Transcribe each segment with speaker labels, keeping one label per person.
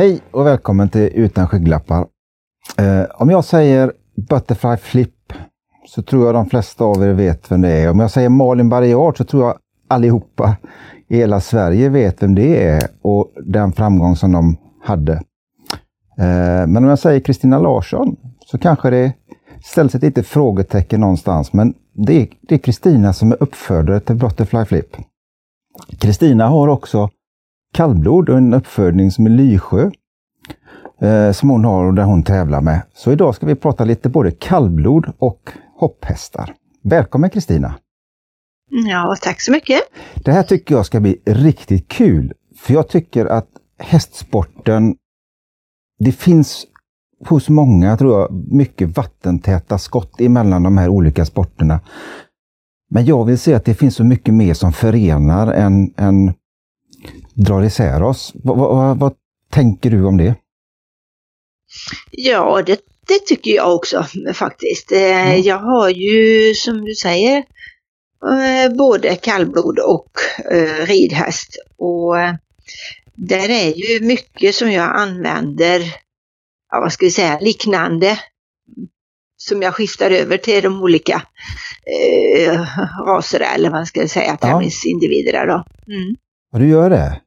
Speaker 1: Hej och välkommen till Utan skygglappar. Eh, om jag säger Butterfly Flip så tror jag de flesta av er vet vem det är. Om jag säger Malin Barriard så tror jag allihopa i hela Sverige vet vem det är och den framgång som de hade. Eh, men om jag säger Kristina Larsson så kanske det ställs ett litet frågetecken någonstans. Men det är Kristina som är uppfödare till Butterfly Flip. Kristina har också kallblod och en uppfödning som är Lysjö eh, som hon har och där hon tävlar med. Så idag ska vi prata lite både kallblod och hopphästar. Välkommen Kristina!
Speaker 2: Ja, tack så mycket!
Speaker 1: Det här tycker jag ska bli riktigt kul. För jag tycker att hästsporten, det finns hos många, tror jag, mycket vattentäta skott emellan de här olika sporterna. Men jag vill se att det finns så mycket mer som förenar än, än drar isär oss. vad, vad, vad tänker du om det?
Speaker 2: Ja, det, det tycker jag också faktiskt. Mm. Jag har ju som du säger eh, både kallblod och eh, ridhäst. Och där är ju mycket som jag använder, ja, vad ska vi säga, liknande som jag skiftar över till de olika eh, raserna eller vad ska jag säga, tävlingsindividerna. Mm.
Speaker 1: Ja, du gör det?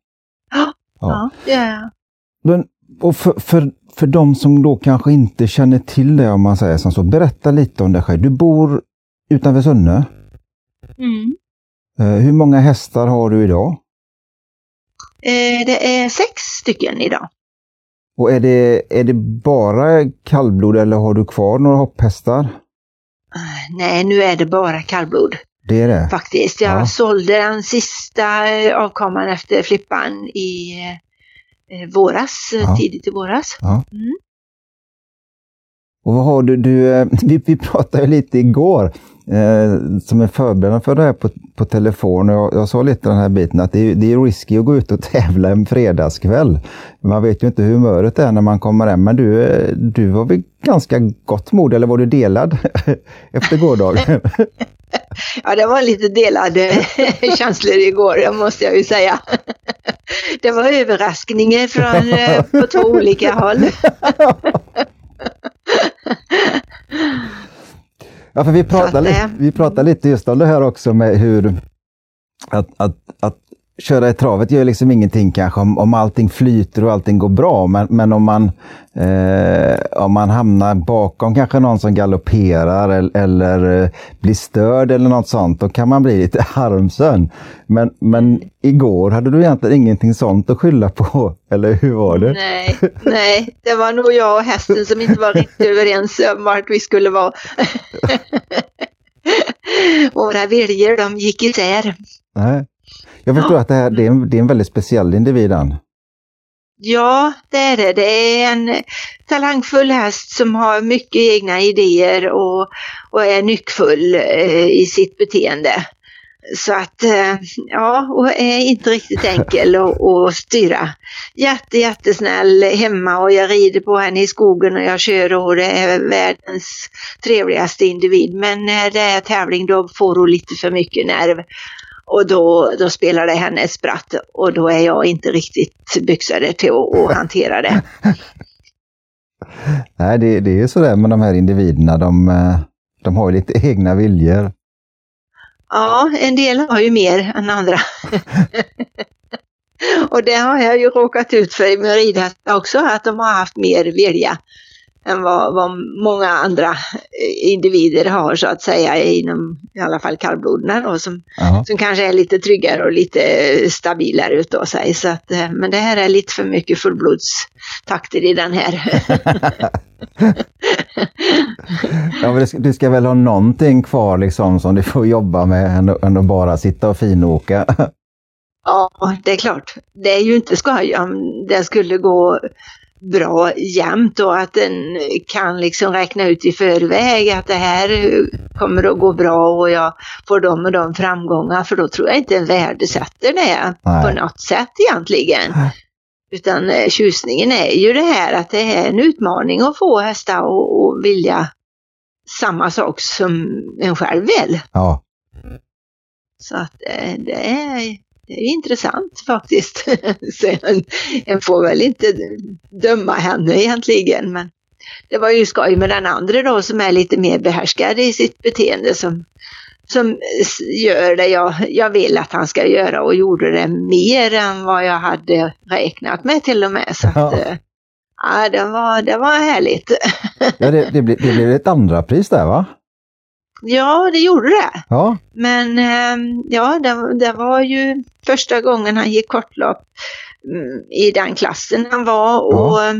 Speaker 2: Ja, ja. det gör jag.
Speaker 1: Men, och för, för för de som då kanske inte känner till det om man säger som så, berätta lite om dig själv. Du bor utanför Sunne.
Speaker 2: Mm.
Speaker 1: Eh, hur många hästar har du idag?
Speaker 2: Eh, det är sex stycken idag.
Speaker 1: Och är det, är det bara kallblod eller har du kvar några hopphästar?
Speaker 2: Eh, nej, nu är det bara kallblod.
Speaker 1: Det är det?
Speaker 2: Faktiskt. Jag ja. sålde den sista avkomman efter flippan i eh, våras, eh, ja. tidigt i våras.
Speaker 1: Ja. Mm. Och vad har du, du eh, vi, vi pratade lite igår eh, som en förberedande för det här på, på telefon. Jag, jag sa lite den här biten att det är, det är risky att gå ut och tävla en fredagskväll. Man vet ju inte hur humöret är när man kommer hem. Men du, eh, du var väl ganska gott mod eller var du delad efter gårdagen?
Speaker 2: Ja, det var lite delade känslor igår, måste jag ju säga. Det var överraskningar från eh, på två olika håll.
Speaker 1: Ja, för vi pratade, lite, vi pratade lite just om det här också med hur att, att, att köra i travet gör liksom ingenting kanske om, om allting flyter och allting går bra. Men, men om, man, eh, om man hamnar bakom kanske någon som galopperar eller, eller eh, blir störd eller något sånt, då kan man bli lite harmsön. Men, men igår hade du egentligen ingenting sånt att skylla på, eller hur var det?
Speaker 2: Nej, nej, det var nog jag och hästen som inte var riktigt överens om vart vi skulle vara. Våra viljor, de gick isär.
Speaker 1: Nej. Jag förstår ja. att det, här, det, är en, det är en väldigt speciell individ.
Speaker 2: Ja, det är det. Det är en talangfull häst som har mycket egna idéer och, och är nyckfull eh, i sitt beteende. Så att, eh, ja, och är inte riktigt enkel att styra. Jätte, jättesnäll hemma och jag rider på henne i skogen och jag kör och det är världens trevligaste individ. Men när det är tävling då får hon lite för mycket nerv och då, då spelar det henne ett spratt och då är jag inte riktigt byxade till att, hantera det.
Speaker 1: Nej, det, det är sådär med de här individerna. De, eh, de har ju lite egna viljor.
Speaker 2: Ja, en del har ju mer än andra. och det har jag ju råkat ut för med ridhästar också, att de har haft mer vilja än vad, vad, många andra eh, individer har så att säga inom i alla fall kallbloderna som, som kanske är lite tryggare och lite stabilare utav sig. Så att, eh, men det här är lite för mycket fullblodstakter i den här.
Speaker 1: ja, men du ska väl ha någonting kvar liksom som du får jobba med än att bara sitta och finåka?
Speaker 2: Ja, det är klart. Det är ju inte skoj om det skulle gå bra jämt och att den kan liksom räkna ut i förväg att det här kommer att gå bra och jag får de och de framgångar för då tror jag inte en värdesätter det Nej. på något sätt egentligen. Nej. Utan eh, tjusningen är ju det här att det är en utmaning att få hästar att vilja samma sak som en själv vill.
Speaker 1: Ja.
Speaker 2: Så att eh, det är det är intressant faktiskt. så en, får väl inte döma henne egentligen men det var ju skoj med den andra då som är lite mer behärskad i sitt beteende som, som gör det jag, jag vill att han ska göra och gjorde det mer än vad jag hade räknat med till och med. Så
Speaker 1: Ja.
Speaker 2: att, eh, ja, det, var, det var härligt.
Speaker 1: Ja, det, det, blev, det blev ett andra pris där va?
Speaker 2: Ja, det gjorde det.
Speaker 1: Ja,
Speaker 2: Men eh, ja, det, det var ju första gången han gick kortlopp mm, i den klassen han var och eh,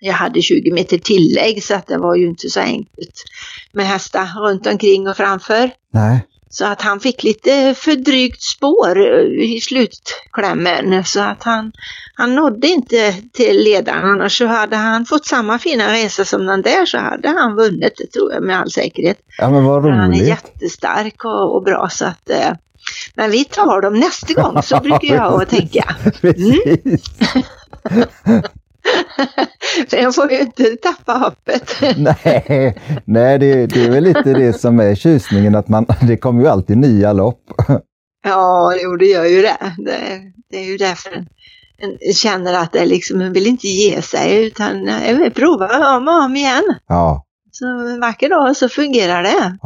Speaker 2: jag hade 20 meter tillägg så att det var ju inte så enkelt med hästar runt omkring och framför.
Speaker 1: nej.
Speaker 2: Så att han fick lite för drygt spår eh, i slutklämmen så att han, han nådde inte till ledaren. Annars så hade han fått samma fina resa som den där så hade han vunnit, det tror jag med all säkerhet.
Speaker 1: Ja men vad
Speaker 2: För Han är
Speaker 1: roligt.
Speaker 2: jättestark och, och bra så att eh, men vi tar dem nästa gång så brukar jag tänka.
Speaker 1: Precis.
Speaker 2: Jag får ju inte tappa hoppet.
Speaker 1: Nej, nej det, det är väl lite det som är tjusningen att man, det kommer ju alltid nya lopp.
Speaker 2: Ja, jo det gör ju det. Det, det är ju därför en, en känner att det liksom, en vill inte ge sig utan jag vill prova om och om igen.
Speaker 1: Ja.
Speaker 2: Så en vacker dag så fungerar det.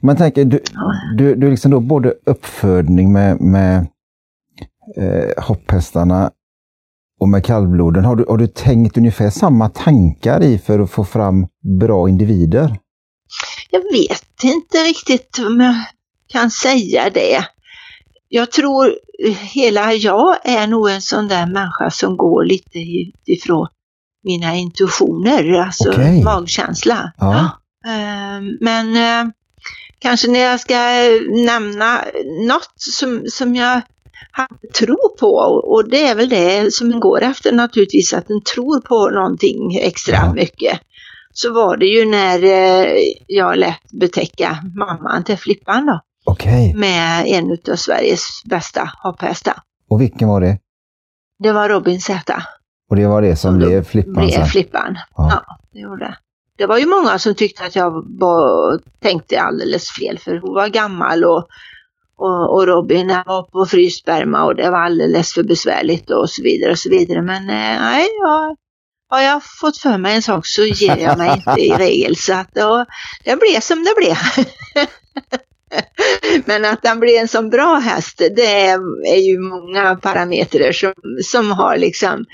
Speaker 1: Man tänker, du,
Speaker 2: Ja.
Speaker 1: du, du liksom då både uppfödning med, med eh, hopphästarna och med kallbloden. Har du, har du tänkt ungefär samma tankar i för att få fram bra individer?
Speaker 2: Jag vet inte riktigt om jag kan säga det. Jag tror hela jag är nog en sån där människa som går lite utifrån mina intuitioner, alltså
Speaker 1: Okej.
Speaker 2: magkänsla.
Speaker 1: Ja.
Speaker 2: Ehm, Men eh, kanske när jag ska nämna något som, som jag har tro på och det är väl det som går efter naturligtvis, att en tror på någonting extra
Speaker 1: Ja.
Speaker 2: mycket. Så var det ju när eh, jag lät betäcka mamman till Flippan då,
Speaker 1: Okej,
Speaker 2: med en av Sveriges bästa hopphästar.
Speaker 1: och vilken var det?
Speaker 2: Det var Robin Z.
Speaker 1: Och det var det som
Speaker 2: Och
Speaker 1: blev Flippan
Speaker 2: blev
Speaker 1: sen?
Speaker 2: Flippan.
Speaker 1: Ja.
Speaker 2: Ja. det gjorde det. Det var ju många som tyckte att jag tänkte alldeles fel för hon var gammal och, och, och Robin han var på frysperma och det var alldeles för besvärligt och så vidare och så vidare. Men eh, nej, jag, har jag fått för mig en sak så ger jag mig inte i regel. Så att då, det blev som det blev. Men att den blir en så bra häst, det är, är ju många parametrar som, som har liksom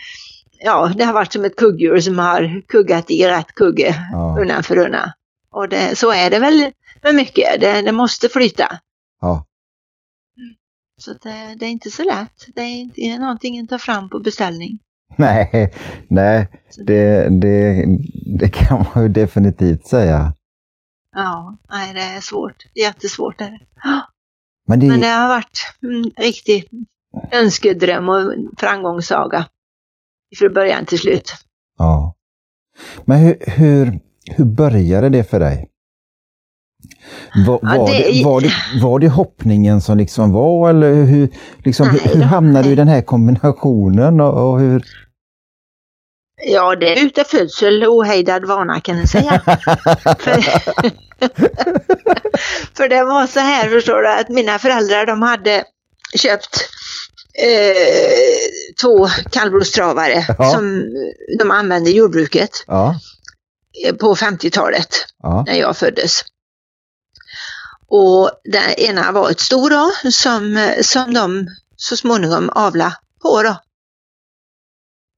Speaker 2: ja, det har varit som ett kugghjul som har kuggat i rätt kugge
Speaker 1: Ja.
Speaker 2: undan för undan. Och det, så är det väl med mycket, det, det måste flyta.
Speaker 1: Ja.
Speaker 2: Så det, det är inte så lätt, det är, inte- är någonting att ta fram på beställning.
Speaker 1: Nej, nej det, det, det kan man ju definitivt säga.
Speaker 2: Ja, nej det är svårt, jättesvårt är det.
Speaker 1: Men det,
Speaker 2: Men det har varit en riktig önskedröm och framgångssaga. Från början till slut.
Speaker 1: ja. Men hur, hur, hur började det för dig? Var,
Speaker 2: Ja,
Speaker 1: var,
Speaker 2: det
Speaker 1: var, det, var det hoppningen som liksom var eller hur, liksom,
Speaker 2: Nej
Speaker 1: hur hamnade du i den här kombinationen och, och hur?
Speaker 2: Ja, det är utav födsel ohejdad vana kan jag säga. för, för det var så här förstår du att mina föräldrar de hade köpt eh, två kallblodstravare
Speaker 1: Ja.
Speaker 2: som de använde i jordbruket
Speaker 1: Ja,
Speaker 2: på 50-talet
Speaker 1: ja,
Speaker 2: när jag föddes. Och den ena var ett sto då som, som de så småningom avla på då.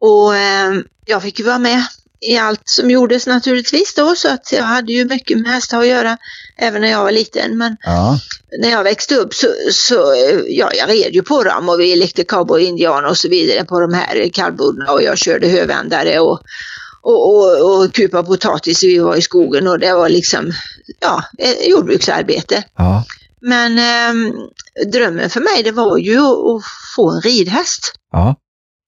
Speaker 2: Och eh, jag fick ju vara med i allt som gjordes naturligtvis då så att jag hade ju mycket med hästar att göra även när jag var liten. Men
Speaker 1: ja,
Speaker 2: när jag växte upp så, så ja, jag red ju på dem och vi lekte cowboy, indian och så vidare på de här kallbloderna och jag körde hövändare och, och, och, och kupa potatis vi var i skogen och det var liksom ja, jordbruksarbete.
Speaker 1: ja,
Speaker 2: Men eh, drömmen för mig det var ju att, få en ridhäst.
Speaker 1: ja,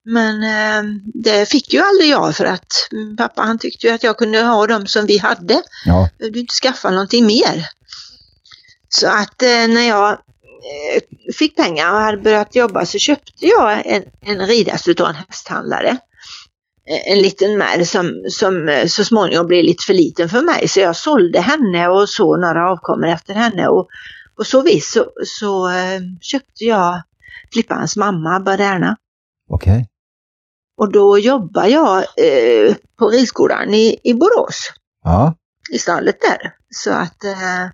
Speaker 2: Men eh, det fick ju aldrig jag för att pappa han tyckte ju att jag kunde ha dem som vi hade
Speaker 1: ja,
Speaker 2: behövde inte skaffa någonting mer. Så att eh, när jag eh, fick pengar och hade börjat jobba så köpte jag en, en ridhäst utav en hästhandlare. Eh, En liten märr som, som eh, så småningom blev lite för liten för mig så jag sålde henne och så några avkommor efter henne och på så vis så, så eh, köpte jag Flippans mamma Baderna.
Speaker 1: Okej.
Speaker 2: Och då jobbar jag eh, på ridskolan i, i Borås,
Speaker 1: Ja.
Speaker 2: i stallet där. Så att eh,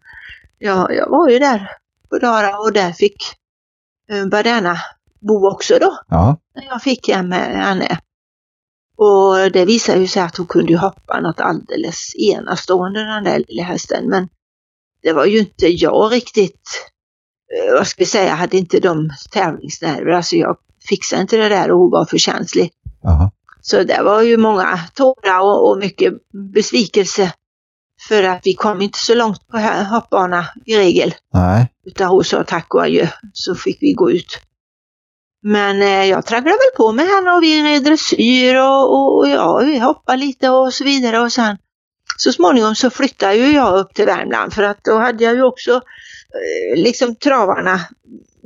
Speaker 2: jag, jag var ju där på dagarna och där fick eh, Baderna bo också då,
Speaker 1: Ja.
Speaker 2: när jag fick hem med henne. Och det visade ju sig att hon kunde hoppa något alldeles enastående den där lilla hästen. Men det var ju inte jag riktigt, eh, vad ska vi säga, jag hade inte de tävlingsnerver. Alltså jag fixade inte det där och hon var för känslig.
Speaker 1: Jaha.
Speaker 2: Så det var ju många tårar och, och mycket besvikelse. För att vi kom inte så långt på hoppbana i regel.
Speaker 1: Nej.
Speaker 2: Utan hon sa tack och adjö, så fick vi gå ut. Men eh, jag tragglade väl på med henne och vi red dressyr och, och, och ja, vi hoppade lite och så vidare och sen så småningom så flyttade ju jag upp till Värmland för att då hade jag ju också eh, liksom travarna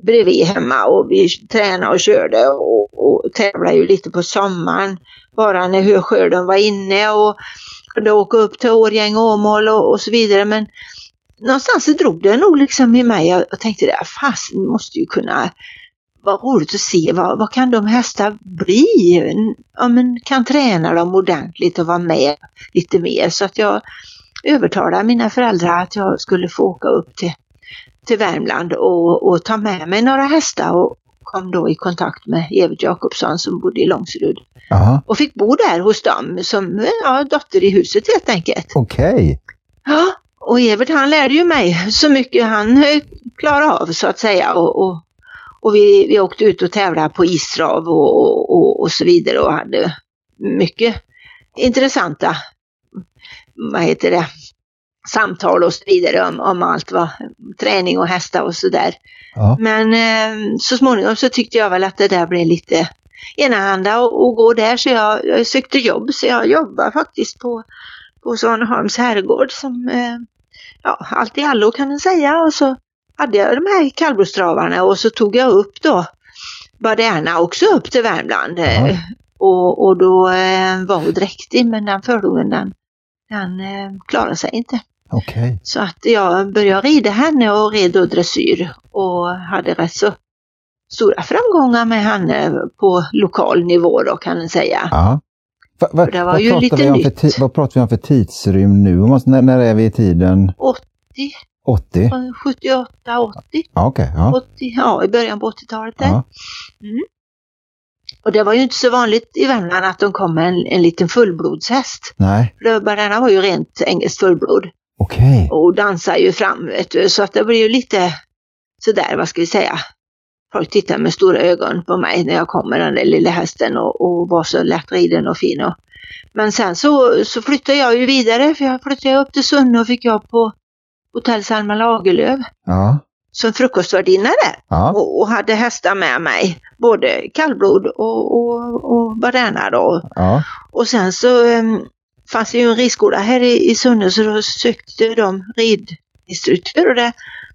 Speaker 2: bredvid hemma och vi tränade och körde och, och tävlade ju lite på sommaren bara när höskörden var inne och kunde åka upp till Årjäng och Åmål och, och så vidare. Men någonstans så drog det nog liksom i mig och jag tänkte det, fasen måste ju kunna vara roligt att se vad, vad kan de hästar bli? Ja, men kan träna dem ordentligt och vara med lite mer så att jag övertalade mina föräldrar att jag skulle få åka upp till, till Värmland och, och ta med mig några hästar och kom då i kontakt med Evert Jakobsson som bodde i Långserud
Speaker 1: Jaha.
Speaker 2: och fick bo där hos dem som ja, dotter i huset helt enkelt.
Speaker 1: Okej.
Speaker 2: Ja, och Evert han lärde ju mig så mycket han klarade av så att säga och, och, och vi, vi åkte ut och tävlade på istrav och, och, och, och så vidare och hade mycket intressanta, vad heter det, samtal och så vidare om, om allt vad träning och hästar och sådär.
Speaker 1: Ja.
Speaker 2: Men eh, så småningom så tyckte jag väl att det där blev lite enahanda och, och gå där så jag, jag sökte jobb så jag jobbar faktiskt på, på Svaneholms herrgård som eh, ja, allt i allo kan man säga och så hade jag de här kallblodstravarna och så tog jag upp då Baderna också upp till Värmland.
Speaker 1: Ja.
Speaker 2: Och, och då eh, var hon dräktig men den förlungen den, den eh, klarade sig inte.
Speaker 1: Okej.
Speaker 2: Så att jag började rida henne och red och dressyr och hade rätt så stora framgångar med henne på lokal nivå då kan man säga.
Speaker 1: Ja. Va, va,
Speaker 2: För det var
Speaker 1: vad,
Speaker 2: ju lite
Speaker 1: vi om för
Speaker 2: nytt.
Speaker 1: vad pratar vi om för tidsrymd nu? Man- När, när är vi i tiden?
Speaker 2: 80,
Speaker 1: 80?
Speaker 2: 78, 80,
Speaker 1: Ja, okej. Ja.
Speaker 2: 80, ja i början på 80-talet där.
Speaker 1: Ja.
Speaker 2: Och det var ju inte så vanligt i Värmland att de kom med en, en liten fullblodshäst.
Speaker 1: Nej.
Speaker 2: Löfbergarna var ju rent engelskt fullblod
Speaker 1: Okej.
Speaker 2: och dansar ju fram vet du, så att det blir ju lite sådär, vad ska vi säga. Folk tittar med stora ögon på mig när jag kom med den där lilla hästen och, och var så lättriden och fin. Och, men sen så, så flyttade jag ju vidare för jag flyttade upp till Sunne och fick jobb på Hotell Selma Lagerlöf
Speaker 1: Ja.
Speaker 2: som frukostvärdinna där
Speaker 1: Ja.
Speaker 2: och, och hade hästar med mig. Både kallblod och, och, och baderna då.
Speaker 1: Ja.
Speaker 2: Och sen så um, fanns det ju en ridskola här i, i Sunne så då sökte de ridinstruktör och det,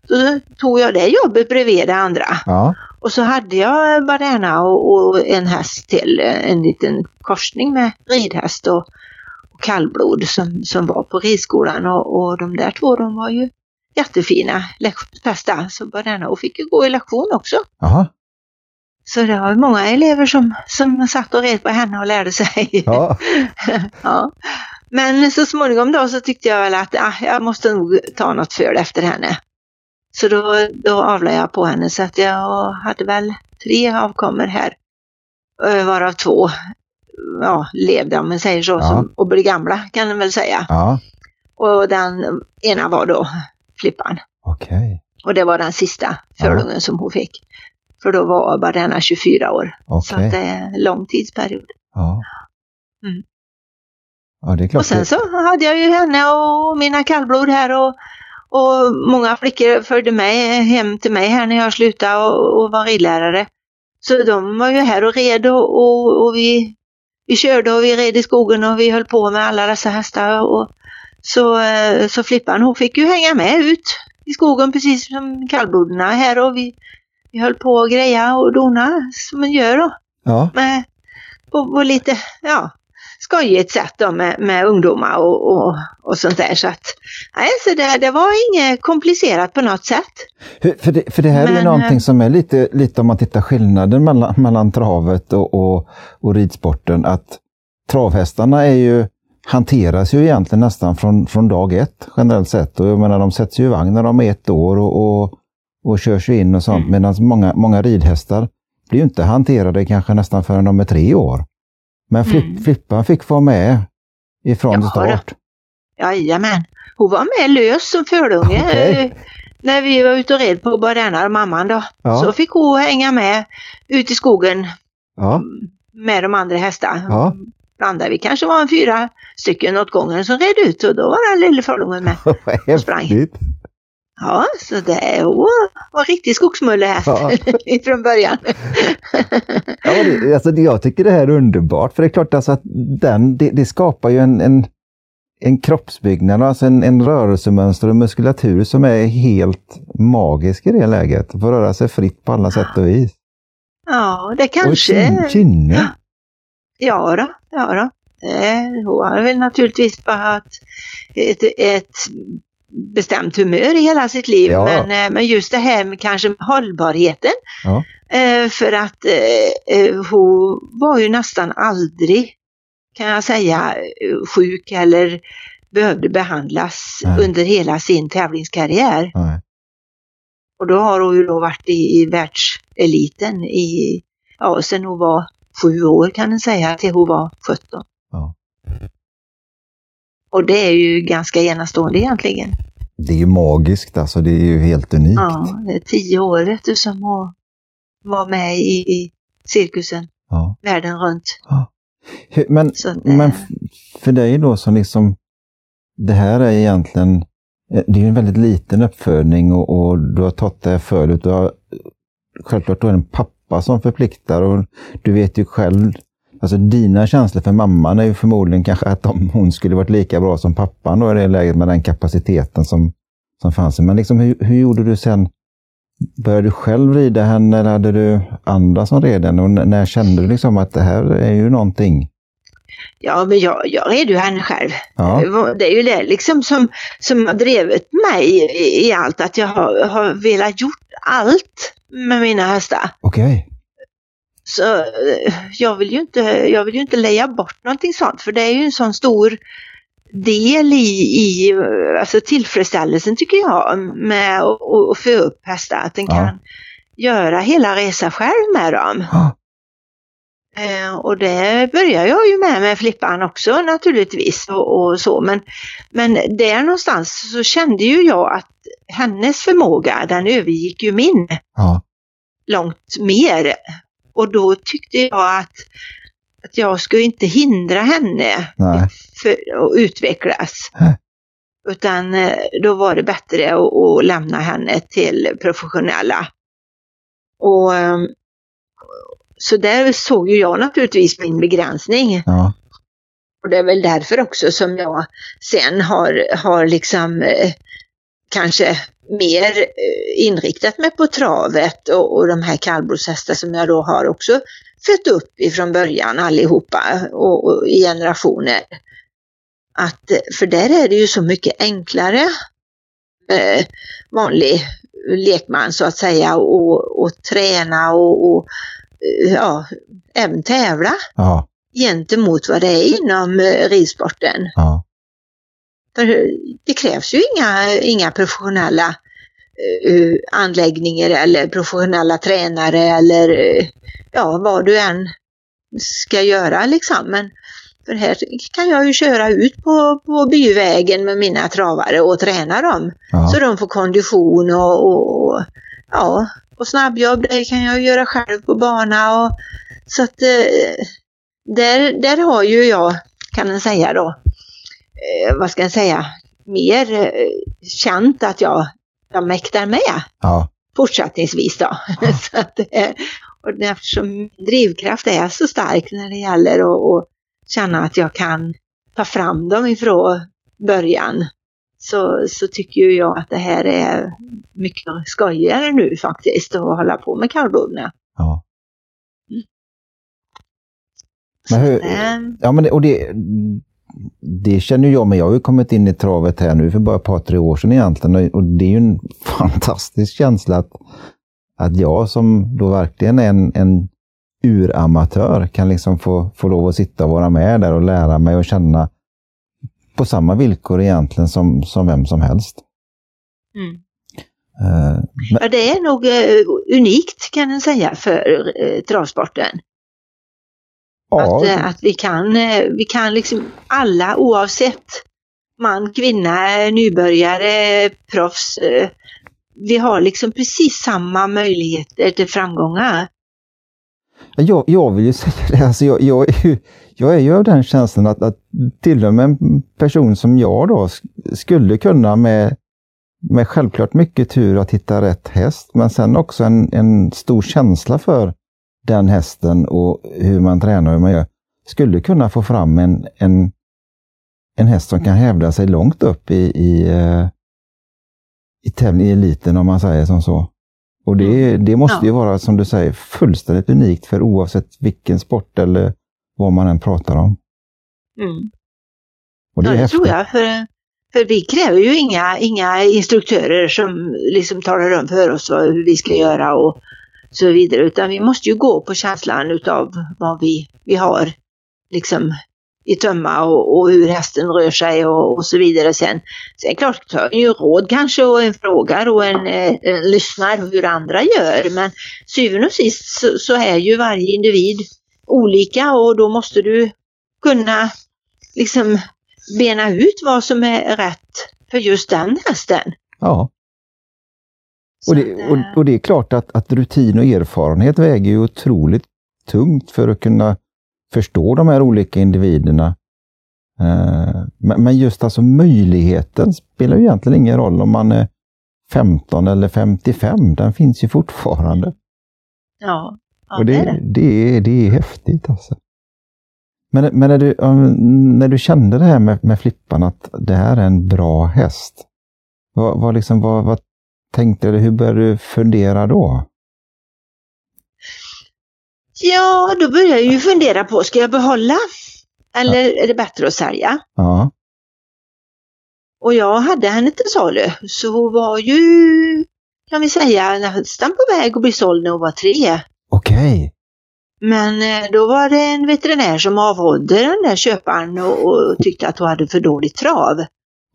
Speaker 2: då tog jag det jobbet bredvid det andra.
Speaker 1: Ja.
Speaker 2: Och så hade jag baderna och, och en häst till, en liten korsning med ridhäst och kallblod som, som var på ridskolan och, och de där två de var ju jättefina lektionshästar. Så baderna och fick ju gå i lektion också.
Speaker 1: Jaha.
Speaker 2: Så det var många elever som, som satt och red på henne och lärde sig.
Speaker 1: Ja.
Speaker 2: ja. Men så småningom då så tyckte jag väl att ah, jag måste nog ta något det efter henne. Så då, då avlade jag på henne så att jag hade väl tre avkommor här. eh, Varav två ja, levde om man säger så
Speaker 1: Ja.
Speaker 2: som, och blev gamla kan man väl säga.
Speaker 1: Ja.
Speaker 2: Och den ena var då Flippan.
Speaker 1: Okej.
Speaker 2: Och det var den sista förlungen som hon fick. För då var bara denna 24 år. Så
Speaker 1: Okej.
Speaker 2: att det är en lång tidsperiod. Mm.
Speaker 1: Ja.
Speaker 2: Och sen så hade jag ju henne och mina kallblod här och, och många flickor följde med hem till mig här när jag slutade och, och var ridlärare. Så de var ju här och red och, och, och vi, vi körde och vi red i skogen och vi höll på med alla dessa hästar. Och, så, eh, så Flippan hon fick ju hänga med ut i skogen precis som kallbloden här och vi, vi höll på att greja och dona som man gör då
Speaker 1: Ja.
Speaker 2: med, på, på lite ja, skojigt sätt då med, med ungdomar och, och, och sånt där. Så, att, nej, så det, det var inget komplicerat på något sätt.
Speaker 1: För det, för det här Men, är ju någonting som är lite, lite om man tittar skillnaden mellan, mellan travet och, och, och ridsporten, att travhästarna är ju hanteras ju egentligen nästan från, från dag ett generellt sett. Och jag menar, de sätts ju i vagn när de är ett år och, och, och körs in och sånt. Mm. Medan många, många ridhästar blir ju inte hanterade kanske nästan förrän de är tre år. Men Flipp, mm. Flippan fick vara med ifrån ja, start.
Speaker 2: Jajamän. Hon var med lös som förunge. Okay. När vi var ute och red på Bardana, mamman då. Ja. Så fick hon hänga med ut i skogen ja. med de andra hästarna. Ja blandade vi kanske var en fyra stycken åt gången som red ut och då var den lille förlungen med och sprang. Ja, så det var, var riktig skogsmulle här ja. från början.
Speaker 1: ja, det, alltså, jag tycker det här är underbart, för det är klart alltså att den, det, det skapar ju en, en, en kroppsbyggnad, alltså en, en rörelsemönster och muskulatur som är helt magisk i det läget. Få röra sig fritt på alla sätt och vis.
Speaker 2: Ja, det kanske...
Speaker 1: Och kynne.
Speaker 2: Ja då, ja då. hon har väl naturligtvis bara ett, ett bestämt humör i hela sitt liv. Ja. Men, eh, men just det här med kanske hållbarheten. Ja. Eh, för att eh, hon var ju nästan aldrig, kan jag säga, sjuk eller behövde behandlas Nej. under hela sin tävlingskarriär. Nej. Och då har hon ju då varit i, i världseliten i, ja, sen hon var sju år kan man säga till hon var 17. Ja. Och det är ju ganska enastående egentligen.
Speaker 1: Det är ju magiskt alltså, det är ju helt unikt.
Speaker 2: Ja, det är tio år vet du som hon var med i, cirkusen ja. världen runt. Ja.
Speaker 1: Men, det... men för dig då som liksom, det här är egentligen, eh, det är en väldigt liten uppfödning och, och du har tagit det förut. Du har, självklart du är en pappa pappa som förpliktar och du vet ju själv, alltså dina känslor för mamman är ju förmodligen kanske att om hon skulle varit lika bra som pappan då i det läget med den kapaciteten som, som fanns. Men liksom hur, hur gjorde du sen? Började du själv rida henne eller hade du andra som red henne? Och när kände du liksom att det här är ju någonting?
Speaker 2: Ja, men jag, jag red ju henne själv. Ja. Det är ju det liksom som, som har drivit mig i, i allt, att jag har, har velat gjort allt med mina hästar.
Speaker 1: Okej. Okay.
Speaker 2: Så eh, jag vill, ju inte, jag vill ju inte leja bort någonting sånt för det är ju en sån stor del i, i alltså tillfredsställelsen tycker jag med att få upp hästar. Att den ja. kan göra hela resan själv med dem. Ja. Eh, och det börjar jag ju med med Flippan också naturligtvis och, och, så men, men där någonstans så kände ju jag att hennes förmåga den övergick ju min ja. långt mer. Och då tyckte jag att, att jag skulle inte hindra henne för att utvecklas. Nej. Utan eh, då var det bättre att, att lämna henne till professionella. Och ehm, så där såg ju jag naturligtvis min begränsning. Ja. Och det är väl därför också som jag sen har, har liksom eh, kanske mer eh, inriktat mig på travet och, och de här kallblodshästar som jag då har också fött upp ifrån början allihopa och, och i generationer. Att, för där är det ju så mycket enklare eh, vanlig lekman så att säga och, och träna och, och ja, även tävla ja. gentemot vad det är inom eh, ridsporten. Ja. För det krävs ju inga, inga professionella uh, anläggningar eller professionella tränare eller uh, ja, vad du än ska göra liksom. Men för här kan jag ju köra ut på, på byvägen med mina travare och träna dem. Ja. Så de får kondition och, och, ja, och snabbjobb det kan jag göra själv på bana. Och, så att eh, där, där har ju jag, kan man säga då, vad ska jag säga, mer eh, känt att jag, jag mäktar med ja. fortsättningsvis då. Ja. så att, och eftersom drivkraft är så stark när det gäller att känna att jag kan ta fram dem ifrån början så, så tycker jag att det här är mycket skojigare nu faktiskt att hålla på med kallblodna. Ja.
Speaker 1: Men hur, ja, men det, och det, det känner jag med. Jag har ju kommit in i travet här nu för bara ett par, tre år sedan egentligen. Och det är ju en fantastisk känsla att, att jag som då verkligen är en, en uramatör kan liksom få, få lov att sitta och vara med där och lära mig och känna på samma villkor egentligen som, som vem som helst.
Speaker 2: Mm. Uh, men... Ja, det är nog uh, unikt kan man säga för uh, travsporten. Ja. Att, att vi kan, vi kan liksom alla oavsett man, kvinna, nybörjare, proffs. Vi har liksom precis samma möjligheter till framgångar.
Speaker 1: Jag, jag vill ju säga det, alltså jag, jag, jag är ju av den känslan att, att till och med en person som jag då skulle kunna med, med självklart mycket tur att hitta rätt häst, men sen också en, en stor känsla för den hästen och hur man tränar och hur man gör, skulle kunna få fram en, en, en häst som kan hävda sig långt upp i, i, eh, i i eliten om man säger som så. Och det, mm. det måste ju vara, som du säger, fullständigt unikt för oavsett vilken sport eller vad man än pratar om.
Speaker 2: Mm. Och det ja, det tror jag. För, för vi kräver ju inga, inga instruktörer som liksom talar om för oss vad, hur vi ska göra och så vidare. Utan vi måste ju gå på känslan utav vad vi, vi har liksom i tömma och, och, hur hästen rör sig och, och så vidare. Sen, sen klart tar vi ju råd kanske och en frågar och en, eh, en lyssnar hur andra gör. Men syvende och sist så, så, är ju varje individ olika och då måste du kunna liksom bena ut vad som är rätt för just den hästen.
Speaker 1: Ja. Och det, och, och det är klart att, att rutin och erfarenhet väger ju otroligt tungt för att kunna förstå de här olika individerna. Eh, men just alltså möjligheten spelar ju egentligen ingen roll om man är 15 eller 55, den finns ju fortfarande.
Speaker 2: Ja, ja
Speaker 1: och det, det, är det. Det, är, det är häftigt alltså. Men, men när, du, när du kände det här med, med Flippan, att det här är en bra häst, vad, vad, liksom, vad, vad tänkte du, hur började du fundera då?
Speaker 2: Ja, då börjar jag ju fundera på, ska jag behålla? Eller ja. är det bättre att sälja?
Speaker 1: Ja.
Speaker 2: Och jag hade henne till salu, så hon var ju, kan vi säga, nästan på väg att bli såld när hon var tre.
Speaker 1: Okej. Okay.
Speaker 2: Men eh, då var det en veterinär som avrådde den där köparen och, och tyckte att hon hade för dåligt trav.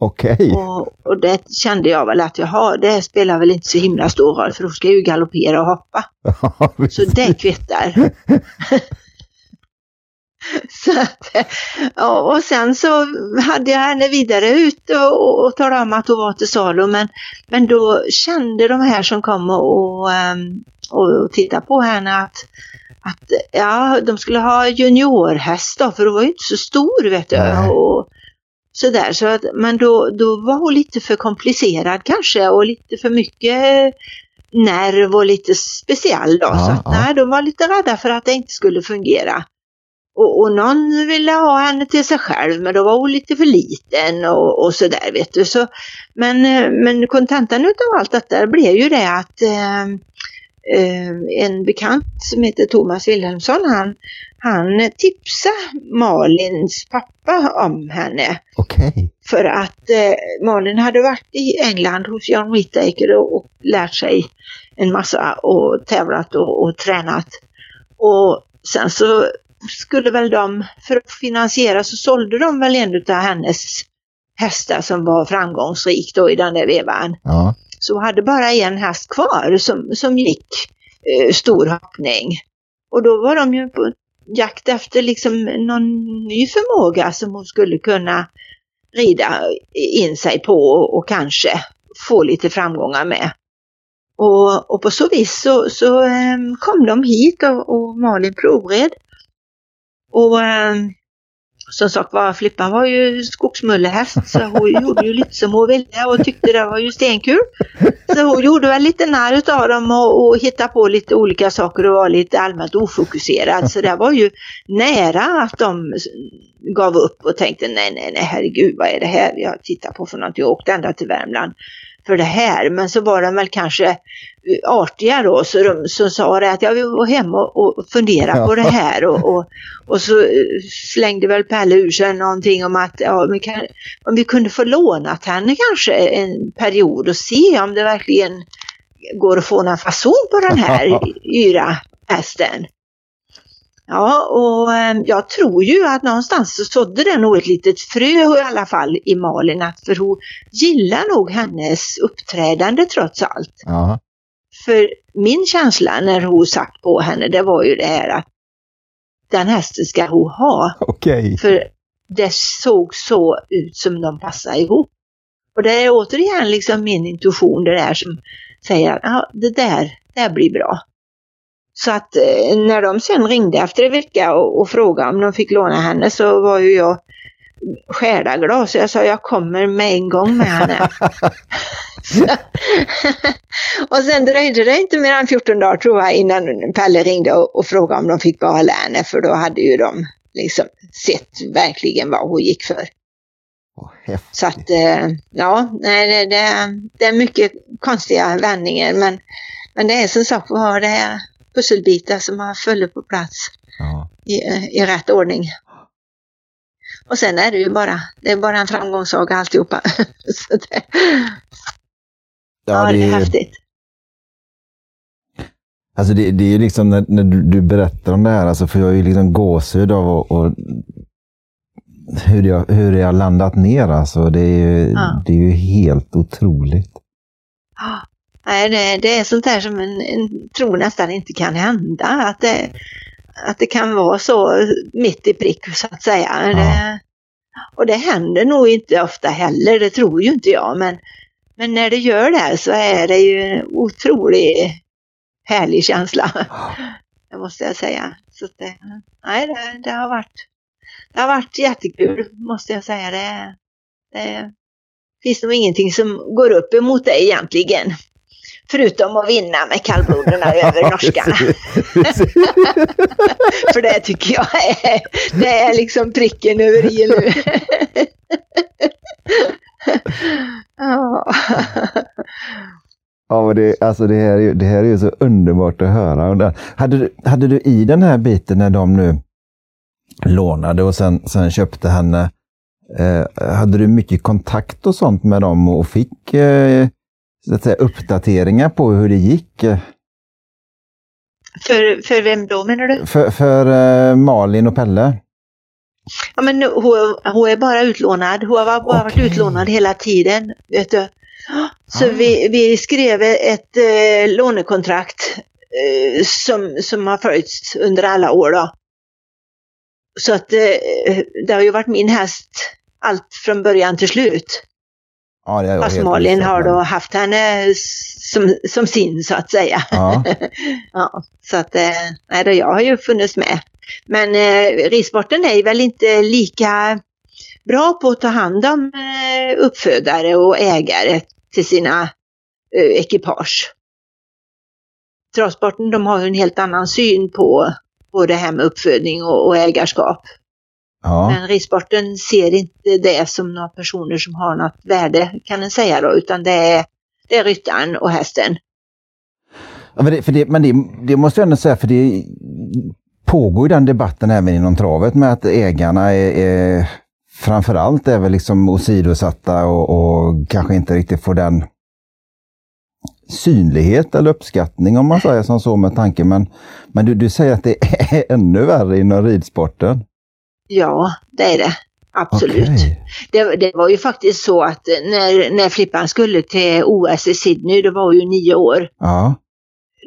Speaker 1: Okej. Okay.
Speaker 2: Och, och, det kände jag väl att jaha, det spelar väl inte så himla stor roll för då ska jag ju galoppera och hoppa. så det kvittar. så att, ja, och sen så hade jag henne vidare ut och, och talade om att hon var till salu men, men då kände de här som kom och, ehm, och, och tittade på henne att att ja, de skulle ha juniorhäst då, för hon var ju inte så stor vet du. Och, sådär, så att, men då, då var hon lite för komplicerad kanske och lite för mycket nerv och lite speciell då. Ja, så att, ja. nej, de var lite rädda för att det inte skulle fungera. Och, och någon ville ha henne till sig själv men då var hon lite för liten och, och sådär vet du. Så, men, men kontentan utav allt detta blev ju det att eh, eh, en bekant som heter Thomas Wilhelmsson han, han tipsade Malins pappa om henne.
Speaker 1: Okay.
Speaker 2: För att eh, Malin hade varit i England hos John Whittaker och, och lärt sig en massa och tävlat och, och tränat. Och sen så skulle väl de, för att finansiera så sålde de väl en av hennes hästar som var framgångsrik då i den där vevan.
Speaker 1: Ja.
Speaker 2: Så hade bara en häst kvar som, som gick eh, stor hoppning. Och då var de ju på jakt efter liksom någon ny förmåga som hon skulle kunna rida in sig på och kanske få lite framgångar med. Och, och på så vis så, så eh, kom de hit och, och Malin provred. Och eh, som sagt var, Flippan var ju skogsmullehäst så hon gjorde ju lite som hon ville och tyckte det var ju stenkul. Så hon gjorde väl lite narr utav dem och, och hittade på lite olika saker och var lite allmänt ofokuserad. Så det var ju nära att de gav upp och tänkte nej, nej, nej, herregud, vad är det här jag tittar på för någonting? Jag åkte ända till Värmland för det här. Men så var de väl kanske artiga då så de så sa det att jag vill gå hem och, och fundera ja. på det här och, och, och, så slängde väl Pelle ur sig någonting om att ja, vi kan, om vi kunde få lånat henne kanske en period och se om det verkligen går att få någon fason på den här yra hästen. Ja, och ehm, jag tror ju att någonstans så sådde det nog ett litet frö i alla fall i Malin, att för hon gillar nog hennes uppträdande trots allt.
Speaker 1: Ja.
Speaker 2: För min känsla när hon satt på henne, det var ju det här att den hästen ska hon ha.
Speaker 1: Okay.
Speaker 2: För det såg så ut som de passade ihop. Och det är återigen liksom min intuition det där som säger att ja, det där, det blir bra. Så att eh, när de sen ringde efter en vecka och, och frågade om de fick låna henne så var ju jag själaglad så jag sa jag kommer med en gång med henne. och sen dröjde det inte mer än 14 dagar tror jag innan Pelle ringde och, och frågade om de fick behålla henne för då hade ju de liksom sett verkligen vad hon gick för. Så att eh, ja, nej, det, det, är mycket konstiga vändningar men, men det är som sagt var det pusselbitar som har fallit på plats
Speaker 1: ja.
Speaker 2: i, i rätt ordning. Och sen är det ju bara, det är bara en framgångssaga alltihopa. Så det, ja, ja, det är häftigt.
Speaker 1: Alltså det, det är ju liksom när, när du, du, berättar om det här, alltså får jag ju liksom gåshud av och, och hur, det, hur det har landat ner. Alltså det, är ju, ja. det är ju helt otroligt.
Speaker 2: Ja, det, det är sånt där som en, en tror nästan inte kan hända. Att det, att det kan vara så mitt i prick så att säga. Ja. Det, och det händer nog inte ofta heller, det tror ju inte jag. Men, men när det gör det så är det ju en otroligt härlig känsla. Det måste jag säga. Så det, nej, det, det, har varit, det har varit jättekul måste jag säga. Det, det finns nog ingenting som går upp emot det egentligen. Förutom att vinna med kallbloderna över norskarna. För det tycker jag är, det är liksom pricken över i nu.
Speaker 1: Ja, det, alltså det, här, det här är ju så underbart att höra. Hade du, hade du i den här biten när de nu lånade och sen, sen köpte henne, eh, hade du mycket kontakt och sånt med dem och fick eh, så att säga, uppdateringar på hur det gick?
Speaker 2: För, för vem då menar du?
Speaker 1: För, för uh, Malin och Pelle.
Speaker 2: Ja men hon, hon är bara utlånad. Hon har bara okay. varit utlånad hela tiden. Vet du. Så ah. vi, vi skrev ett eh, lånekontrakt eh, som, som har följts under alla år. Då. Så att eh, det har ju varit min häst allt från början till slut.
Speaker 1: Ja, det
Speaker 2: Fast Malin har då haft henne som, som sin så att säga.
Speaker 1: Ja.
Speaker 2: ja så att eh, nej, då, jag har ju funnits med. Men eh, ridsporten är väl inte lika bra på att ta hand om eh, uppfödare och ägare till sina eh, ekipage. Travsporten de har en helt annan syn på, på det här med uppfödning och, och ägarskap.
Speaker 1: Ja.
Speaker 2: Men ridsporten ser inte det som några personer som har något värde kan man säga då, utan det är, det är ryttaren och hästen.
Speaker 1: Ja, men det, för det, men det, det måste jag ändå säga, för det pågår ju den debatten även inom travet med att ägarna är, är framförallt är väl liksom åsidosatta och, och kanske inte riktigt får den synlighet eller uppskattning om man säger som så med tanke. Men, men du, du säger att det är ännu värre inom ridsporten?
Speaker 2: Ja, det är det. Absolut. Okay. Det, det, var ju faktiskt så att när, när Flippan skulle till OS i Sydney, det var ju nio år.
Speaker 1: Ja.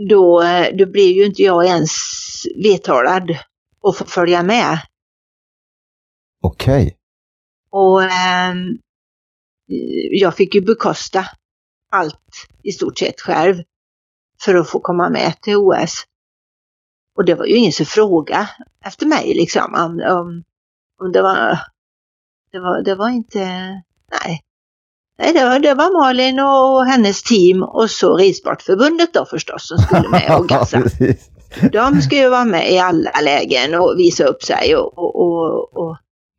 Speaker 2: Då, då blev ju inte jag ens vedtalad att få följa med.
Speaker 1: Okej. Okay.
Speaker 2: Och eh, jag fick ju bekosta allt i stort sett själv för att få komma med till OS. Och det var ju ingen som frågade efter mig liksom om, om och det var, det var, det var inte, nej. Nej, det var, det var Malin och hennes team och så Ridsportförbundet då förstås som skulle med och gassa. De ska ju vara med i alla lägen och visa upp sig och, och, och, och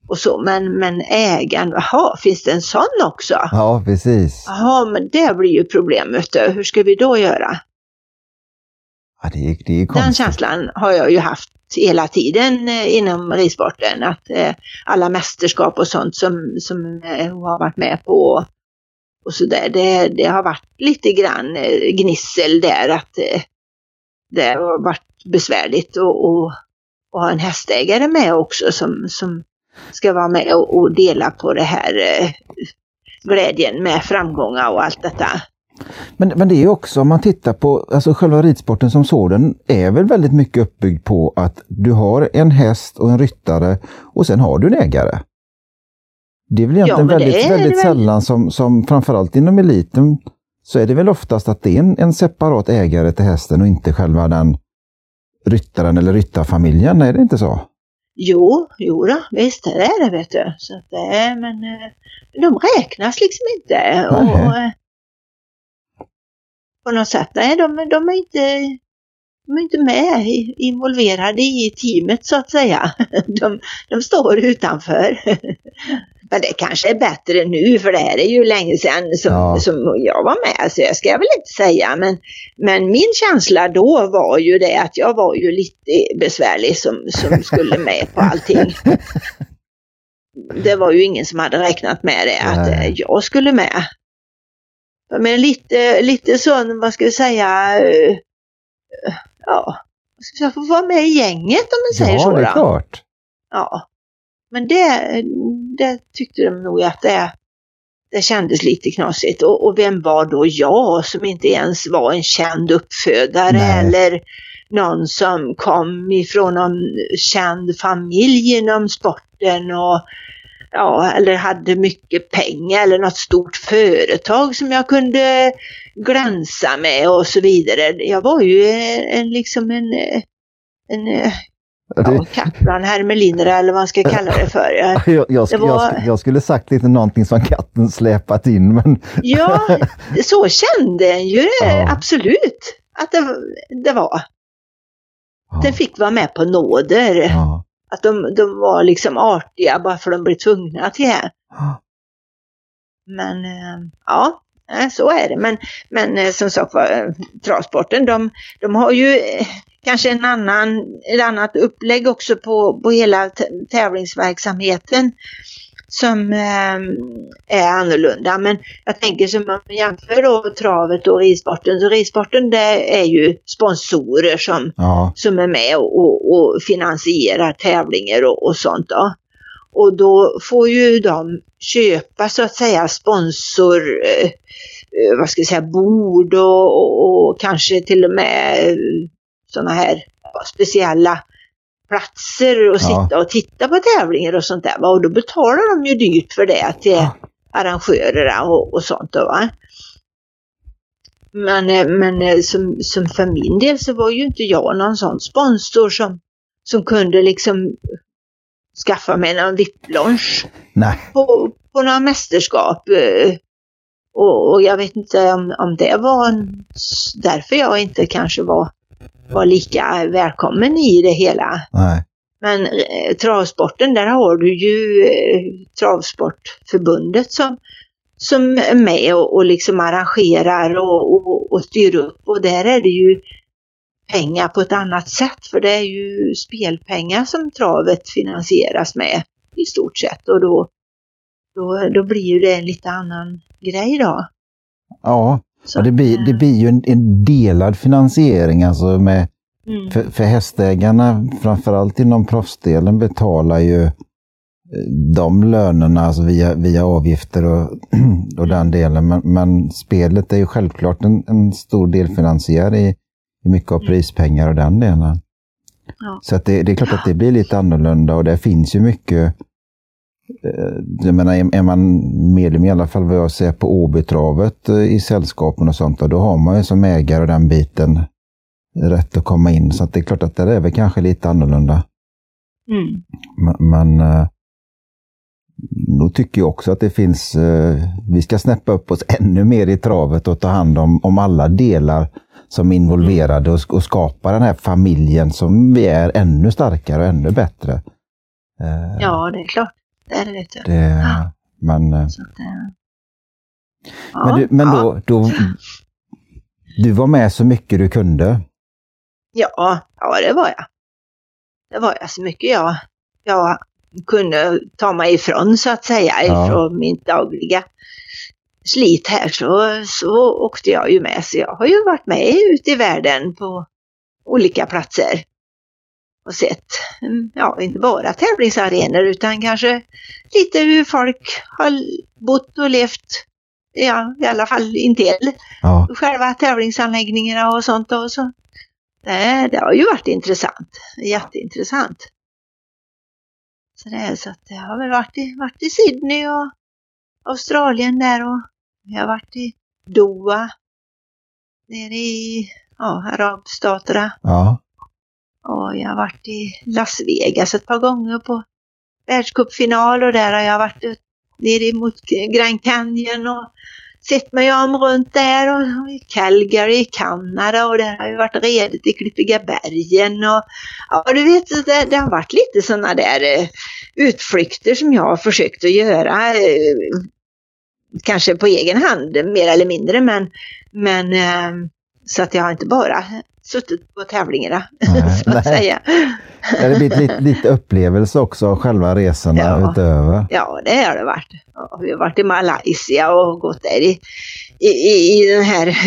Speaker 2: och så. Men, men ägaren, jaha, finns det en sån också?
Speaker 1: Ja, precis.
Speaker 2: Jaha, men det blir ju problemet. Hur ska vi då göra?
Speaker 1: Ja, det, är, det är konstigt.
Speaker 2: Den känslan har jag ju haft hela tiden eh, inom ridsporten. Att eh, alla mästerskap och sånt som, som jag har varit med på och så där, det, det har varit lite grann gnissel där att det har varit besvärligt att ha en hästägare med också som, som ska vara med och, och dela på det här eh, glädjen med framgångar och allt detta.
Speaker 1: Men, men det är också om man tittar på, alltså själva ridsporten som sådan är väl väldigt mycket uppbyggd på att du har en häst och en ryttare och sen har du en ägare. Det är väl egentligen ja, väldigt, väldigt sällan som, som framförallt inom eliten så är det väl oftast att det är en, en separat ägare till hästen och inte själva den ryttaren eller ryttarfamiljen, är det inte så?
Speaker 2: Jo, jo då, visst det är det vet du. Så att men eh, de räknas liksom inte. Och, eh, på något sätt, nej de, de är inte de är inte med involverade i teamet så att säga. De, de står utanför. Men det kanske är bättre nu för det här är ju länge sedan som, ja. som jag var med så jag ska jag väl inte säga. Men, men min känsla då var ju det att jag var ju lite besvärlig som, som skulle med på allting. Det var ju ingen som hade räknat med det att Nej. jag skulle med. Men lite, lite sån, vad ska vi säga, eh, ja, ska jag få vara med i gänget om man säger
Speaker 1: ja,
Speaker 2: så. Ja,
Speaker 1: det är klart.
Speaker 2: Ja. Men det, det tyckte de nog att det, det kändes lite knasigt. Och, och, vem var då jag som inte ens var en känd uppfödare Nej. eller någon som kom ifrån någon känd familj inom sporten och ja, eller hade mycket pengar eller något stort företag som jag kunde glänsa med och så vidare. Jag var ju en, liksom en, en Ja, katt hermeliner eller vad man ska kalla det för.
Speaker 1: Jag, jag, jag, var... jag, skulle sagt lite någonting som katten släpat in. Men...
Speaker 2: ja, så kände en ju ja. absolut att det, det var. Ja. Den fick vara med på nåder. Ja. Att de, de var liksom artiga bara för att de blev tvungna till det. Men eh, ja, eh, så är det. Men, men eh, som sagt var, travsporten, de, de har ju kanske en annan, ett annat upplägg också på, på hela tävlingsverksamheten som eh, är annorlunda. Men jag tänker som man jämför då travet och ridsporten, så ridsporten det är ju sponsorer som, ja. som är med och, och finansierar tävlingar och, och sånt. Då. Och då får ju de köpa så att säga sponsor, eh, eh vad ska jag säga, bord och, och, och kanske till och med sådana här speciella platser och ja. sitta och titta på tävlingar och sånt där. Och då betalar de ju dyrt för det till ja. arrangörerna och, och sånt. Då, va? Men, eh, men eh, som, som för min del så var ju inte jag någon sån sponsor som, som kunde liksom skaffa mig någon VIP-lunch på, på några mästerskap. Eh, och, och, jag vet inte om, om det var därför jag inte kanske var var lika välkommen i det hela.
Speaker 1: Nej.
Speaker 2: Men eh, travsporten, där har du ju eh, Travsportförbundet som, som är med och, och liksom arrangerar och, och, och styr upp och där är det ju pengar på ett annat sätt för det är ju spelpengar som travet finansieras med i stort sett och då, då, då blir det en lite annan grej då.
Speaker 1: Ja, så, det, blir, det blir ju en, en delad finansiering alltså med mm. för, för hästägarna, framförallt inom proffsdelen, betalar ju eh, de lönerna alltså via, via avgifter och, och den delen. Men, men, spelet är ju självklart en, en stor delfinansiär i, i mycket av mm. prispengar och den delen. Ja. Så det, det, är klart att det blir lite annorlunda och det finns ju mycket jag menar, är man medlem i alla fall vad jag ser på Åbytravet eh, i sällskapen och sånt, då har man ju som ägare den biten rätt att komma in. Så det är klart att det är väl kanske lite annorlunda.
Speaker 2: Mm.
Speaker 1: Men, men eh, då tycker jag också att det finns, vi ska snäppa upp oss ännu mer i travet och ta hand om, om alla delar som är involverade och, och skapa den här familjen som vi är ännu starkare och ännu bättre.
Speaker 2: Ja, det är klart. Det är det vet du.
Speaker 1: Det,
Speaker 2: Ja.
Speaker 1: men,
Speaker 2: Så att, ja,
Speaker 1: men, du, men
Speaker 2: ja.
Speaker 1: då, då, du var med så mycket du kunde.
Speaker 2: Ja, ja det var jag. Det var jag så mycket jag, jag kunde ta mig ifrån så att säga,
Speaker 1: Ja.
Speaker 2: ifrån mitt dagliga slit här så, så åkte jag ju med. Så jag har ju varit med ute i världen på olika platser och sett, ja inte bara tävlingsarenor utan kanske lite hur folk har bott och levt, ja i alla fall intill
Speaker 1: Ja,
Speaker 2: själva tävlingsanläggningarna och sånt. Och så. Det, det har ju varit intressant. Jätteintressant. Så det är så att jag har väl varit i, varit i Sydney och Australien där och jag har varit i Doha. Nere i ja, Arabstaterna.
Speaker 1: ja,
Speaker 2: och jag har varit i Las Vegas ett par gånger på världscupfinal och där har jag varit nere mot Grand Canyon och sett mig om runt där och i Calgary i Kanada och där har jag varit redigt i Klippiga bergen och ja du vet det, det har varit lite sådana där eh, utflykter som jag har försökt att göra eh, kanske på egen hand mer eller mindre men, men eh, så att jag har inte bara suttit på tävlingarna
Speaker 1: Nej,
Speaker 2: så att
Speaker 1: nej.
Speaker 2: säga.
Speaker 1: det har blivit lite, lite upplevelse också av själva resorna
Speaker 2: Ja.
Speaker 1: utöver.
Speaker 2: Ja, det har det varit. Ja, vi har varit i Malaysia och gått där i, i, i, i den här,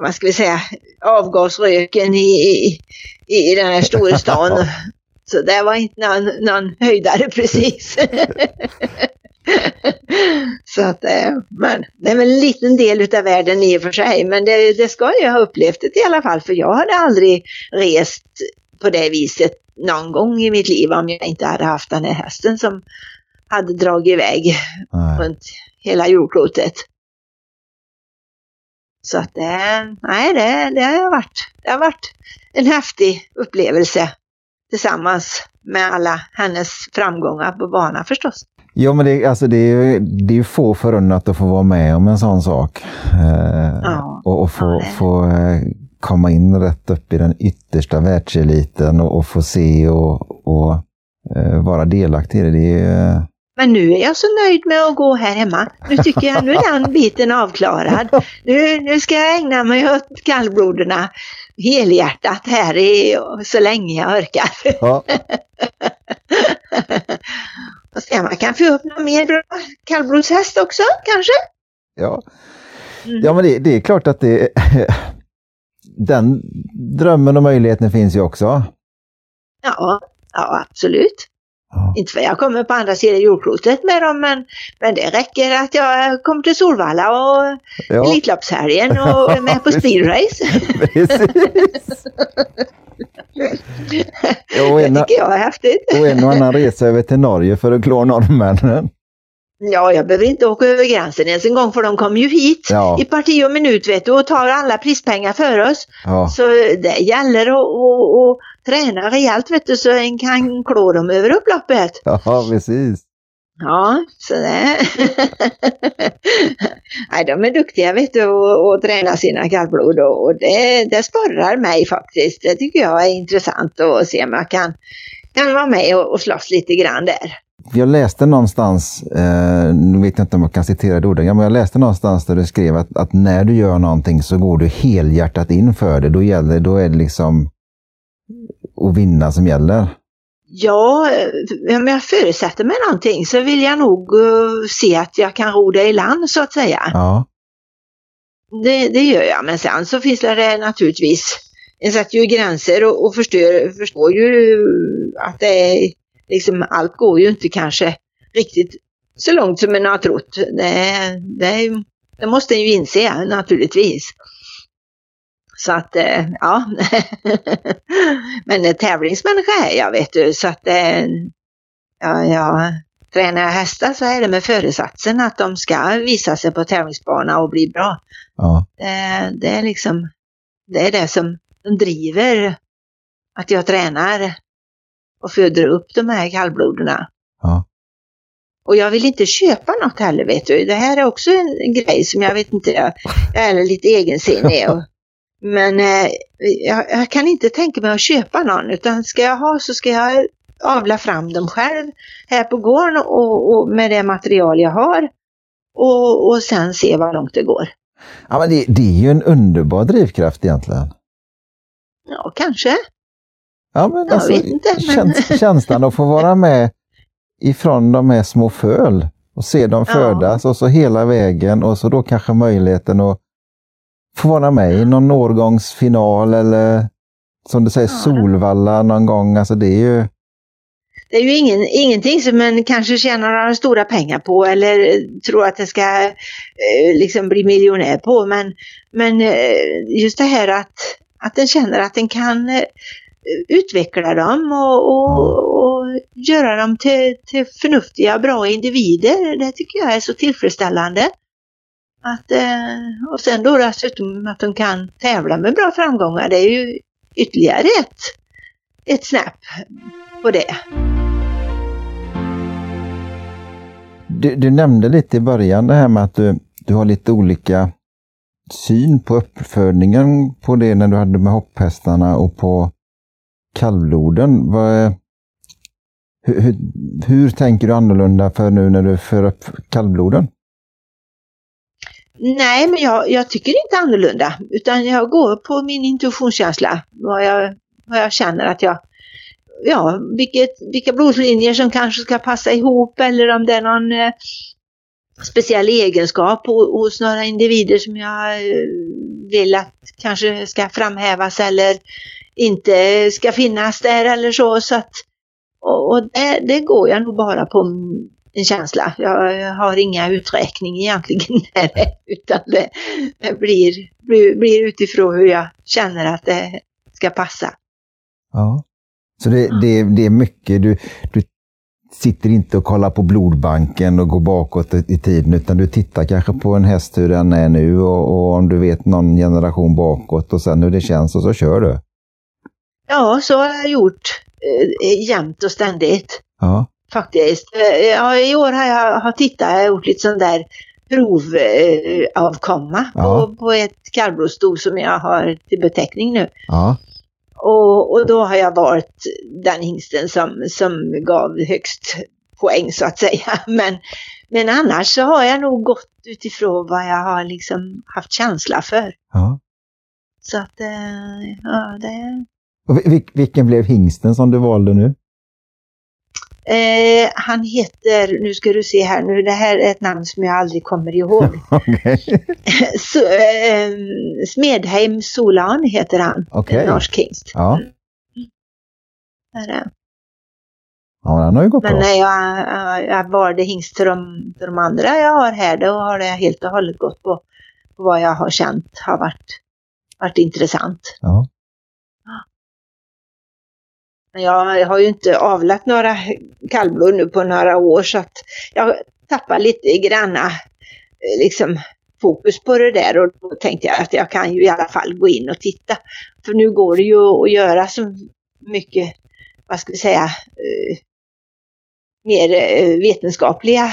Speaker 2: vad ska vi säga, avgasröken i, i, i den här stora stan. Så det var inte någon, någon höjdare precis. Så att, eh, men det är väl en liten del utav världen i och för sig, men det, det ska jag ha upplevt det i alla fall, för jag hade aldrig rest på det viset någon gång i mitt liv om jag inte hade haft den här hästen som hade dragit iväg
Speaker 1: Nej.
Speaker 2: runt hela jordklotet. Så att det, nej det, det har varit, det har varit en häftig upplevelse tillsammans med alla hennes framgångar på banan förstås.
Speaker 1: Ja, men det, alltså det, är, ju- det är få förunnat att få vara med om en sån sak. Eh,
Speaker 2: Ja.
Speaker 1: och, och få,
Speaker 2: Ja,
Speaker 1: få eh, komma in rätt upp i den yttersta världseliten och, och få se och, och eh, vara delaktig i det. det är,
Speaker 2: Men nu är jag så nöjd med att gå här hemma. Nu tycker jag nu är den biten avklarad. Nu, nu ska jag ägna mig åt kallbloderna helhjärtat här i, så länge jag orkar.
Speaker 1: ja,
Speaker 2: Se om man kan få upp någon mer bra kallblodshäst också kanske?
Speaker 1: ja.
Speaker 2: Mm.
Speaker 1: ja, men det, det är klart att det den drömmen och möjligheten finns ju också.
Speaker 2: Ja, ja absolut.
Speaker 1: Ja.
Speaker 2: Inte för jag kommer på andra sidan jordklotet med dem men, men det räcker att jag kommer till Solvalla och
Speaker 1: Ja,
Speaker 2: Elitloppshelgen och är med på speedrace. Det tycker jag är häftigt.
Speaker 1: och en och annan resa över till Norge för att klå norrmännen.
Speaker 2: Ja, jag behöver inte åka över gränsen ens en gång för de kommer ju hit
Speaker 1: Ja.
Speaker 2: i parti och minut vet du och tar alla prispengar för oss.
Speaker 1: Ja,
Speaker 2: Så det gäller att, att, att träna rejält vet du så en kan klå dem över upploppet.
Speaker 1: ja precis.
Speaker 2: Ja, så det... Nej, de är duktiga vet du och, och tränar sina kallblod och, och det, det sporrar mig faktiskt. Det tycker jag är intressant att se om jag kan, kan vara med och, och slåss lite grann där.
Speaker 1: Jag läste någonstans, eh, nu vet jag inte om jag kan citera det ordet, men jag läste någonstans där du skrev att, att när du gör någonting så går du helhjärtat in för det. Då, gäller, då är det liksom att vinna som gäller.
Speaker 2: Ja, eh, om jag förutsätter mig någonting så vill jag nog eh, se att jag kan ro det i land så att säga.
Speaker 1: Ja,
Speaker 2: Det, det gör jag, men sen så finns det naturligtvis, en sätter ju gränser och, och förstår, förstår ju att det är, liksom allt går ju inte kanske riktigt så långt som man har trott. Det, det, det måste en ju inse naturligtvis. Så att, eh, ja. Men en tävlingsmänniska är jag vet du, så att eh, ja, ja, tränar jag hästar så är det med föresatsen att de ska visa sig på tävlingsbana och bli bra.
Speaker 1: ja,
Speaker 2: Det, det är liksom, det är det som driver att jag tränar och föder upp de här kallbloderna.
Speaker 1: ja.
Speaker 2: Och jag vill inte köpa något heller vet du. Det här är också en, grej som jag vet inte, jag, jag är lite egensinnig. Och, men eh, jag, jag kan inte tänka mig att köpa någon utan ska jag ha så ska jag avla fram dem själv här på gården och, och med det material jag har. Och, och sen se vad långt det går.
Speaker 1: Ja, men det, det är ju en underbar drivkraft egentligen.
Speaker 2: Ja, kanske.
Speaker 1: Ja, men
Speaker 2: Jag
Speaker 1: alltså,
Speaker 2: vet inte, men-
Speaker 1: käns- känslan att få vara med ifrån de här små föl och se dem
Speaker 2: Ja.
Speaker 1: födas och så hela vägen och så då kanske möjligheten att få vara med i någon årgångsfinal eller som du säger
Speaker 2: Ja.
Speaker 1: Solvalla någon gång. Alltså det är ju,
Speaker 2: Det är ju ingen, ingenting som man kanske tjänar några stora pengar på eller tror att det ska eh, liksom bli miljonär på. Men, men eh, just det här att, att den känner att den kan eh, utveckla dem och, och, och göra dem till, till förnuftiga, bra individer. Det tycker jag är så tillfredsställande. Att, eh, och sen då dessutom att de kan tävla med bra framgångar. Det är ju ytterligare ett, ett snäpp på det.
Speaker 1: du, du nämnde lite i början det här med att du, du har lite olika syn på uppfödningen på det när du hade med hopphästarna och på kallbloden. Vad, hur, hur, hur tänker du annorlunda för nu när du för upp kallbloden?
Speaker 2: Nej, men jag, jag tycker inte annorlunda utan jag går på min intuitionskänsla. Vad jag, vad jag känner att jag, ja, vilket, vilka blodlinjer som kanske ska passa ihop eller om det är någon eh, speciell egenskap hos några individer som jag eh, vill att kanske ska framhävas eller inte ska finnas där eller så. så att, och och det, det går jag nog bara på en känsla. Jag har inga uträkning egentligen där, utan det, det blir, blir, blir utifrån hur jag känner att det ska passa.
Speaker 1: Ja. Så det, det, det är mycket, du, du sitter inte och kollar på blodbanken och går bakåt i tiden utan du tittar kanske på en häst hur den är nu och, och om du vet någon generation bakåt och sen hur det känns och så kör du.
Speaker 2: Ja, så har jag gjort eh, jämt och ständigt
Speaker 1: Ja.
Speaker 2: faktiskt. Eh, ja, I år har jag har tittat, jag har gjort lite sån där provavkomma eh,
Speaker 1: Ja.
Speaker 2: på, på ett kallblodssto som jag har till beteckning nu.
Speaker 1: Ja.
Speaker 2: Och, och då har jag valt den hingsten som, som gav högst poäng så att säga. Men, men annars så har jag nog gått utifrån vad jag har liksom haft känsla för.
Speaker 1: ja.
Speaker 2: Så att, eh, ja det...
Speaker 1: Vil- vil- vilken blev hingsten som du valde nu?
Speaker 2: Eh, han heter, nu ska du se här nu, det här är ett namn som jag aldrig kommer ihåg. Så, eh, Smedheim Solan heter han,
Speaker 1: Okej.
Speaker 2: en norsk hingst.
Speaker 1: Ja.
Speaker 2: Är.
Speaker 1: ja, den har ju gått
Speaker 2: Men
Speaker 1: bra.
Speaker 2: när jag, jag, jag valde hingst till de, till de andra jag har här, då har det helt och hållet gått på, på vad jag har känt har varit, varit intressant.
Speaker 1: Ja.
Speaker 2: Men jag har ju inte avlat några kallblod nu på några år så att jag tappar lite granna eh, liksom fokus på det där och då tänkte jag att jag kan ju i alla fall gå in och titta. För nu går det ju att göra så mycket, vad ska vi säga, eh, mer eh, vetenskapliga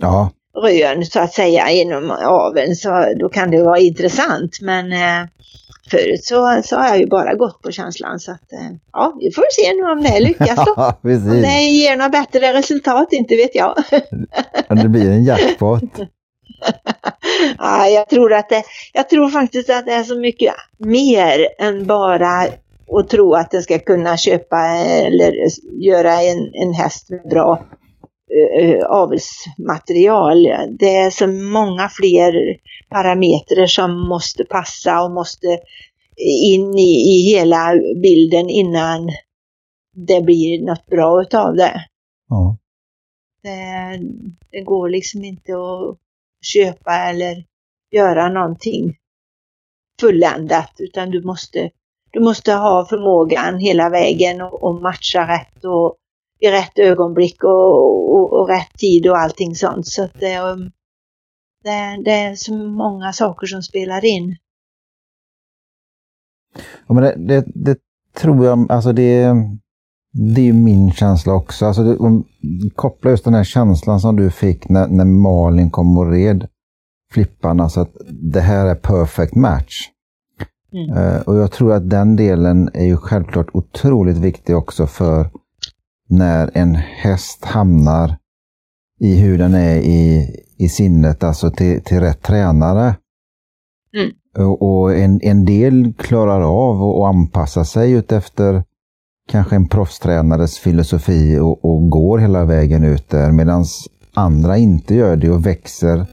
Speaker 1: Ja.
Speaker 2: rön så att säga inom aveln så då kan det vara intressant men förut så, så har jag ju bara gått på känslan så att eh, ja, vi får se nu om det lyckas då.
Speaker 1: Ja,
Speaker 2: Om det ger några bättre resultat, inte vet jag.
Speaker 1: Det blir en jackpot.
Speaker 2: ja, jag, tror att det, jag tror faktiskt att det är så mycket mer än bara att tro att den ska kunna köpa eller göra en, en häst med bra eh, avelsmaterial. Det är så många fler parametrar som måste passa och måste in i, i hela bilden innan det blir något bra utav det.
Speaker 1: Ja.
Speaker 2: Det, det går liksom inte att köpa eller göra någonting fulländat utan du måste, du måste ha förmågan hela vägen och, och matcha rätt och i rätt ögonblick och, och, och rätt tid och allting sånt. Så att det, um, det, det är så många saker som spelar in.
Speaker 1: Ja, men det, det, det tror jag, alltså det, det är ju min känsla också. Alltså det, om, koppla just den här känslan som du fick när, när Malin kom och red flipparna, så att det här är perfect match.
Speaker 2: Mm.
Speaker 1: Eh, och jag tror att den delen är ju självklart otroligt viktig också för när en häst hamnar i hur den är i, i sinnet, alltså till, till rätt tränare.
Speaker 2: Mm.
Speaker 1: Och, och en, en del klarar av att anpassa sig ut efter kanske en proffstränares filosofi och, och går hela vägen ut där medan andra inte gör det och växer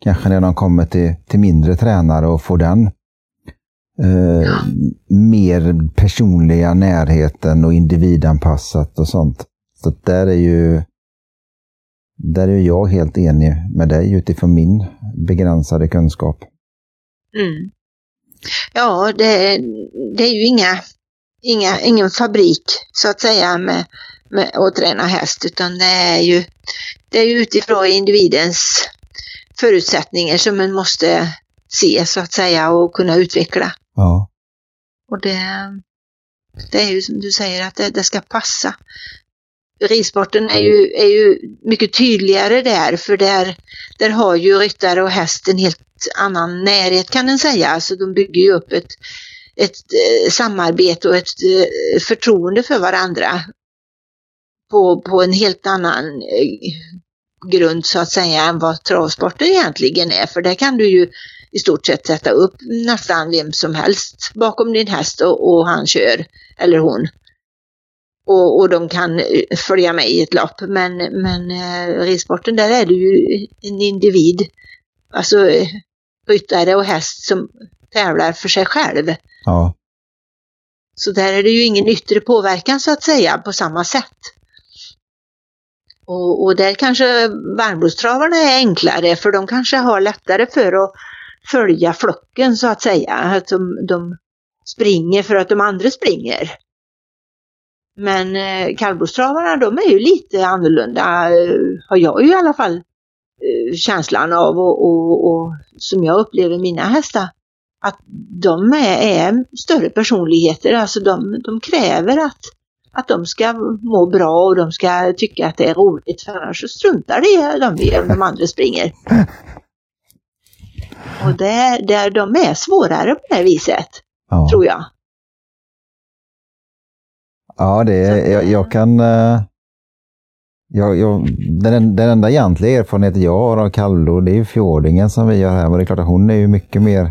Speaker 1: kanske när de kommer till, till mindre tränare och får den eh, mer personliga närheten och individanpassat och sånt. Så där är ju där är jag helt enig med dig utifrån min begränsade kunskap.
Speaker 2: Mm. Ja, det, det är ju inga, inga, ingen fabrik så att säga med, med att träna häst utan det är ju, det är utifrån individens förutsättningar som man måste se så att säga och kunna utveckla.
Speaker 1: Ja.
Speaker 2: Och det, det är ju som du säger att det, det ska passa. Ridsporten är ju, är ju mycket tydligare där för där, där har ju ryttare och häst en helt annan närhet kan man säga. Alltså de bygger ju upp ett, ett eh, samarbete och ett eh, förtroende för varandra på, på en helt annan eh, grund så att säga än vad travsporten egentligen är. För där kan du ju i stort sett sätta upp nästan vem som helst bakom din häst och, och han kör, eller hon. Och, och de kan följa med i ett lopp. Men, men eh, ridsporten där är det ju en individ, alltså eh, ryttare och häst som tävlar för sig själv.
Speaker 1: Ja.
Speaker 2: Så där är det ju ingen yttre påverkan så att säga på samma sätt. Och, och där kanske varmblodstravarna är enklare för de kanske har lättare för att följa flocken så att säga. Att de, de springer för att de andra springer. Men eh, kallblodstravarna de är ju lite annorlunda, eh, har jag ju i alla fall eh, känslan av och, och, och, som jag upplever mina hästar. Att de är, är större personligheter, alltså de, de kräver att, att de ska må bra och de ska tycka att det är roligt för annars så struntar de i om de andra springer. Och där, där de är svårare på det viset,
Speaker 1: ja.
Speaker 2: tror jag.
Speaker 1: Ja, det är, jag, jag kan... eh, Jag, jag, den, den enda egentliga erfarenheten jag har av kallblod det är ju fjordingen som vi gör här. Men det är klart att hon är ju mycket mer,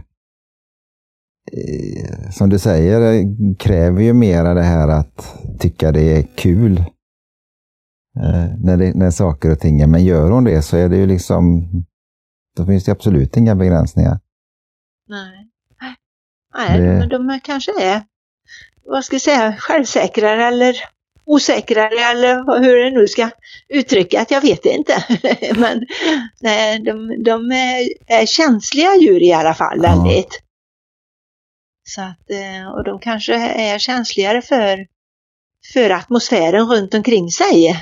Speaker 1: eh, som du säger, eh, kräver ju mera det här att tycka det är kul. eh, När, det, när saker och ting är. Men gör hon det så är det ju liksom, då finns det absolut inga begränsningar.
Speaker 2: Nej, Nej
Speaker 1: Det-
Speaker 2: men de kanske är, vad ska jag säga, självsäkrare eller osäkrare eller hur det nu ska uttryckas, jag vet inte. men nej, de, de är, är känsliga djur i alla fall
Speaker 1: Ja.
Speaker 2: väldigt. Så att, eh, och de kanske är känsligare för, för atmosfären runt omkring sig.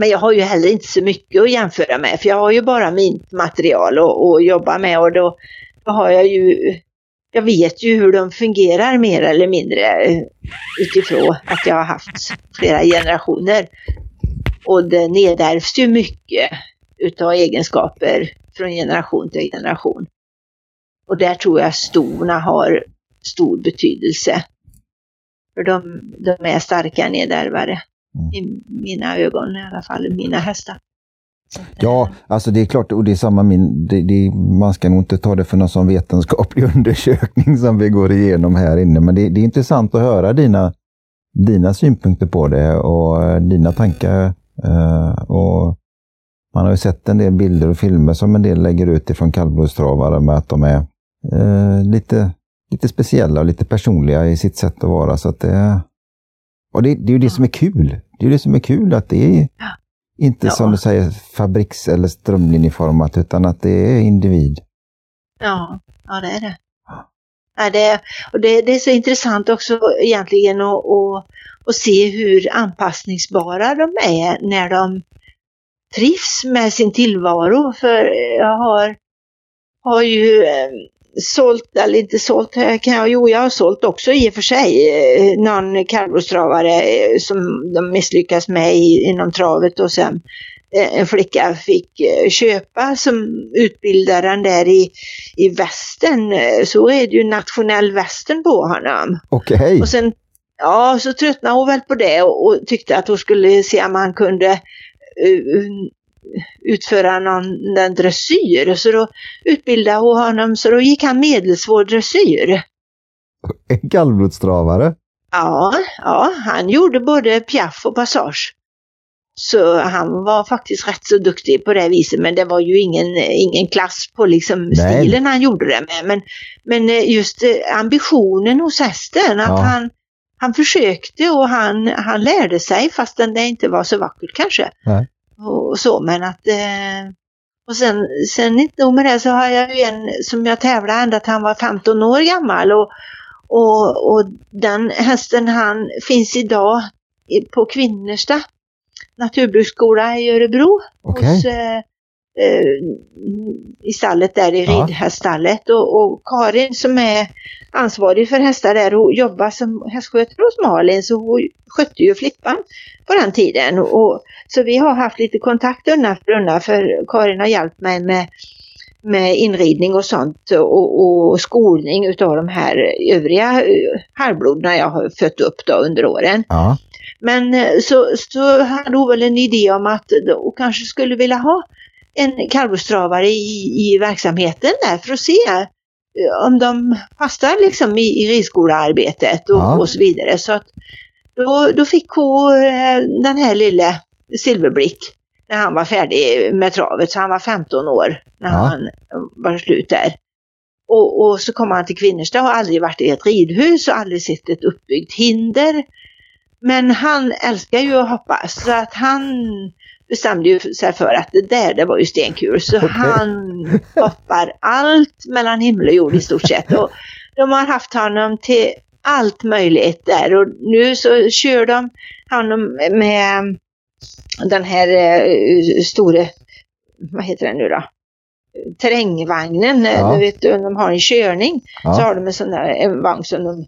Speaker 2: Men jag har ju heller inte så mycket att jämföra med för jag har ju bara mitt material att, att jobba med och då, då har jag ju, jag vet ju hur de fungerar mer eller mindre eh, utifrån att jag har haft flera generationer. Och det nedärvs ju mycket utav egenskaper från generation till generation. Och där tror jag stona har stor betydelse. För de, de är starka nedärvare.
Speaker 1: Mm.
Speaker 2: I mina ögon i alla fall, mina hästar.
Speaker 1: Ja, alltså det är klart, och det är samma min, det, det, man ska nog inte ta det för någon sån vetenskaplig undersökning som vi går igenom här inne, men det, det är intressant att höra dina, dina synpunkter på det och eh, dina tankar. eh, och man har ju sett en del bilder och filmer som en del lägger ut ifrån kallblodstravare med att de är eh, lite, lite speciella och lite personliga i sitt sätt att vara. Så att det, och det, det är ju det som är kul. Det är ju det som är kul att det är inte
Speaker 2: Ja.
Speaker 1: som du säger fabriks eller strömlinjeformat utan att det är individ.
Speaker 2: Ja, ja det är det. Ja, det, och det, det är så intressant också egentligen att, att, att se hur anpassningsbara de är när de trivs med sin tillvaro. För jag har, har ju eh, sålt, eller inte sålt, eh, kan jag, jo jag har sålt också i och för sig eh, någon kallblodstravare eh, som de misslyckas med i, inom travet och sen en flicka fick köpa som utbildaren där i, i västern. eh, Så är det ju nationell västern på honom.
Speaker 1: Okej,
Speaker 2: Och sen, ja, så tröttnade hon väl på det och, och tyckte att hon skulle se om han kunde uh, utföra någon dressyr. Så då utbildade hon honom så då gick han medelsvår dressyr.
Speaker 1: En kallblodstravare?
Speaker 2: Ja, ja, han gjorde både piaff och passage. Så han var faktiskt rätt så duktig på det viset men det var ju ingen, ingen klass på liksom stilen han gjorde det med. Men, men just ambitionen hos hästen, att ja. han, han försökte och han, han lärde sig fastän det inte var så vackert kanske.
Speaker 1: Nej.
Speaker 2: Och så men att och sen, sen inte nog med det så har jag ju en som jag tävlade ända till han var 15 år gammal och, och, och den hästen han finns idag på Kvinnersta naturbruksskola i Örebro.
Speaker 1: Okay.
Speaker 2: Hos, eh, eh, I stallet där i ja. ridhäststallet och, och, Karin som är ansvarig för hästar där hon jobbar som hästskötare hos Malin så hon skötte ju Flippan på den tiden. Och, så vi har haft lite kontakt undan för undan för Karin har hjälpt mig med med inridning och sånt och, och skolning utav de här övriga eh, halvbloderna jag har fött upp då under åren.
Speaker 1: Ja.
Speaker 2: Men eh, så, så hade hon väl en idé om att hon kanske skulle vilja ha en kallblodstravare i, i verksamheten där för att se eh, om de passar liksom i, i ridskolearbetet och, ja. och så vidare. Så att då, då fick hon den här lilla Silverblick när han var färdig med travet, så han var 15 år när ja. han var slut där. Och, och, så kom han till Kvinnersta och har aldrig varit i ett ridhus och aldrig sett ett uppbyggt hinder. Men han älskar ju att hoppa så att han bestämde ju sig för att det där det var ju stenkul så okay. han hoppar allt mellan himmel och jord i stort sett. Och de har haft honom till allt möjligt där och nu så kör de honom med den här eh, stora, vad heter den nu då? terrängvagnen, ja. du vet, de har en körning ja. så har de en sån där en vagn som de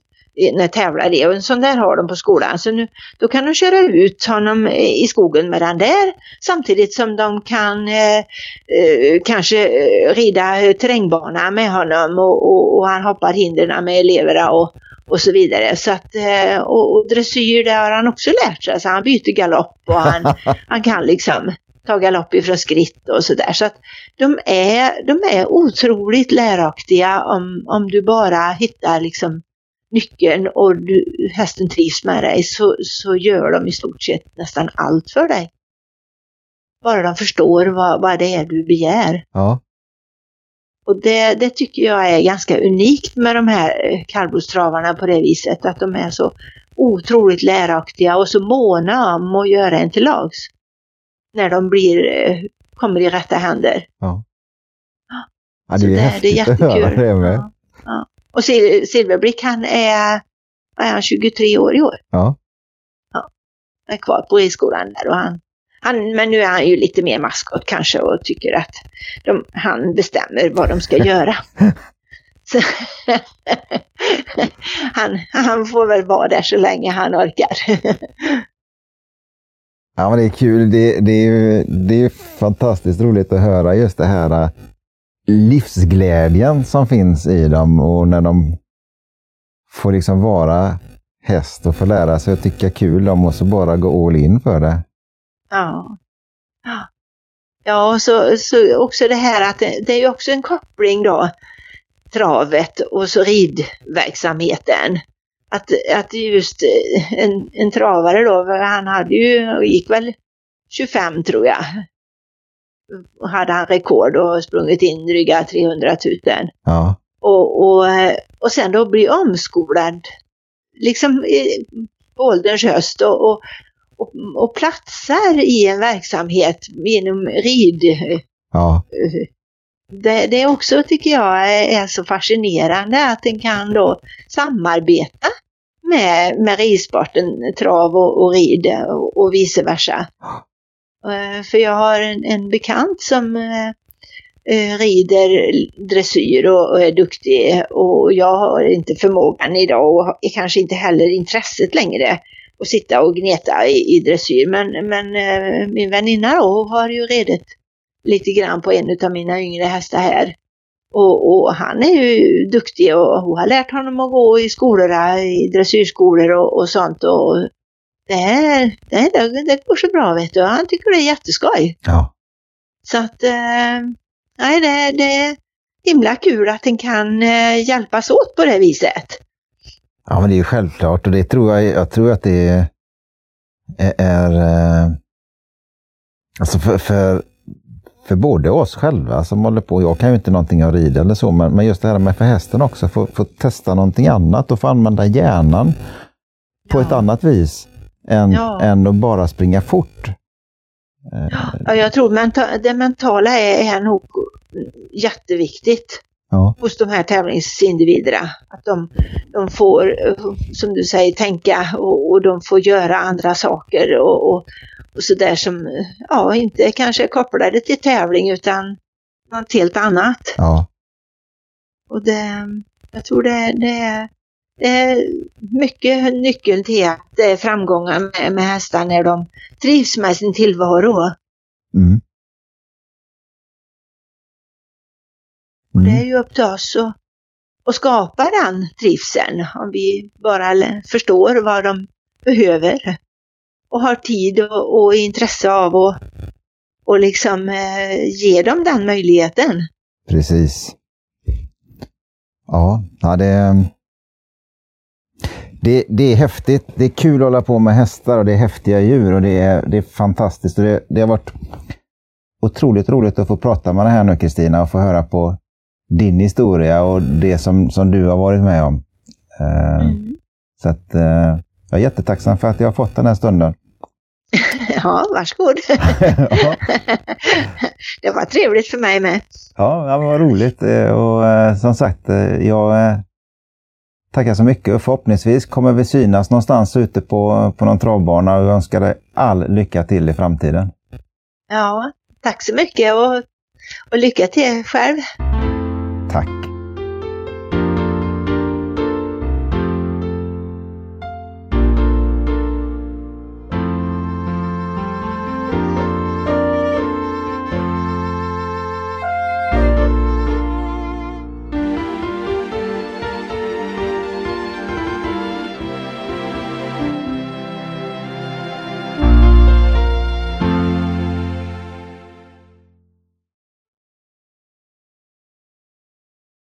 Speaker 2: när tävlar i och en sån där har de på skolan. Så nu, då kan de köra ut honom i skogen med den där samtidigt som de kan eh, eh, kanske eh, rida terrängbana med honom och, och, och han hoppar hindren med eleverna och, och så vidare. Så att, eh, och, och dressyr det har han också lärt sig. Så han byter galopp och han, han kan liksom ta galopp ifrån skritt och sådär. Så att de är, de är otroligt läraktiga om, om du bara hittar liksom nyckeln och du, hästen trivs med dig så, så gör de i stort sett nästan allt för dig. Bara de förstår vad, vad det är du begär.
Speaker 1: Ja.
Speaker 2: Och det, det tycker jag är ganska unikt med de här kallblodstravarna på det viset att de är så otroligt läraktiga och så måna om att göra en till lags. När de blir, kommer i rätta händer.
Speaker 1: Ja.
Speaker 2: Ja, det är, det, det är jättekul. Det med. Ja, ja. Och Sil Silverblick han är, är han 23 år i år.
Speaker 1: Ja.
Speaker 2: ja. är kvar på ridskolan där och han han, men nu är han ju lite mer maskot kanske och tycker att de, han bestämmer vad de ska göra. Han, han får väl vara där så länge han orkar.
Speaker 1: ja, men det är kul. Det, det, är, det är fantastiskt roligt att höra just det här livsglädjen som finns i dem och när de får liksom vara häst och få lära sig att tycka kul om och så bara gå all in för det.
Speaker 2: Ja. Ja, och så, så också det här att det, det är ju också en koppling då, travet och så ridverksamheten. Att, att just eh, en, en travare då, han hade ju, gick väl 25 tror jag. Hade han rekord och sprungit in dryga 300 000.
Speaker 1: Ja.
Speaker 2: Och, och, och sen då bli omskolad liksom på ålderns höst och, och, och, och platsar i en verksamhet genom rid.
Speaker 1: Ja.
Speaker 2: Det, det också tycker jag är så fascinerande att den kan då samarbeta med, med ridsporten trav och, och rid och, och vice versa. Eh, för jag har en, en bekant som eh, eh, rider dressyr och, och, är duktig och jag har inte förmågan idag och är kanske inte heller intresset längre att sitta och gneta i, i dressyr. Men, men eh, min väninna då har ju redigt lite grann på en av mina yngre hästar här. Och, och, han är ju duktig och hon har lärt honom att gå i skolorna, i dressyrskolor och, och sånt. Och det, det, det, går så bra vet du. Han tycker det är jätteskoj.
Speaker 1: Ja.
Speaker 2: Så att, eh, nej det, det är himla kul att en kan eh, hjälpas åt på det viset.
Speaker 1: Ja men det är ju självklart och det tror jag, jag tror att det är, är, eh, alltså för, för för både oss själva som håller på, jag kan ju inte någonting om rid eller så, men, men just det här med för hästen också, få, få testa någonting annat och få använda hjärnan på ja. ett annat vis än, ja. än att bara springa fort.
Speaker 2: Ja, jag tror menta det mentala är, är nog jätteviktigt ja. hos de här tävlingsindividerna. Att de, de får, som du säger, tänka och, och de får göra andra saker och, och, och sådär som ja, inte kanske är kopplade till tävling utan något helt annat.
Speaker 1: Ja.
Speaker 2: Och det, jag tror det, det, det är mycket nyckeln till att det är framgångar med, med hästar när de trivs med sin tillvaro. Mm. Och det är mm. ju upp till oss att, att skapa den trivseln om vi bara förstår vad de behöver och har tid och, och intresse av att och liksom eh, ge dem den möjligheten.
Speaker 1: Precis. Ja, ja det, det, det är häftigt. Det är kul att hålla på med hästar och det är häftiga djur och det är, det är fantastiskt. Och det, det har varit otroligt roligt att få prata med dig här nu Kristina och få höra på din historia och det som, som du har varit med om. Eh, mm. Så att, eh, jag är jättetacksam för att jag har fått den här stunden.
Speaker 2: Ja, varsågod. ja. Det var trevligt för mig med.
Speaker 1: Ja, det var roligt eh, och eh, som sagt, jag tackar så mycket och förhoppningsvis kommer vi synas någonstans ute på, på någon travbana och önskar dig all lycka till i framtiden.
Speaker 2: Ja, tack så mycket och, och lycka till själv.
Speaker 1: Tack.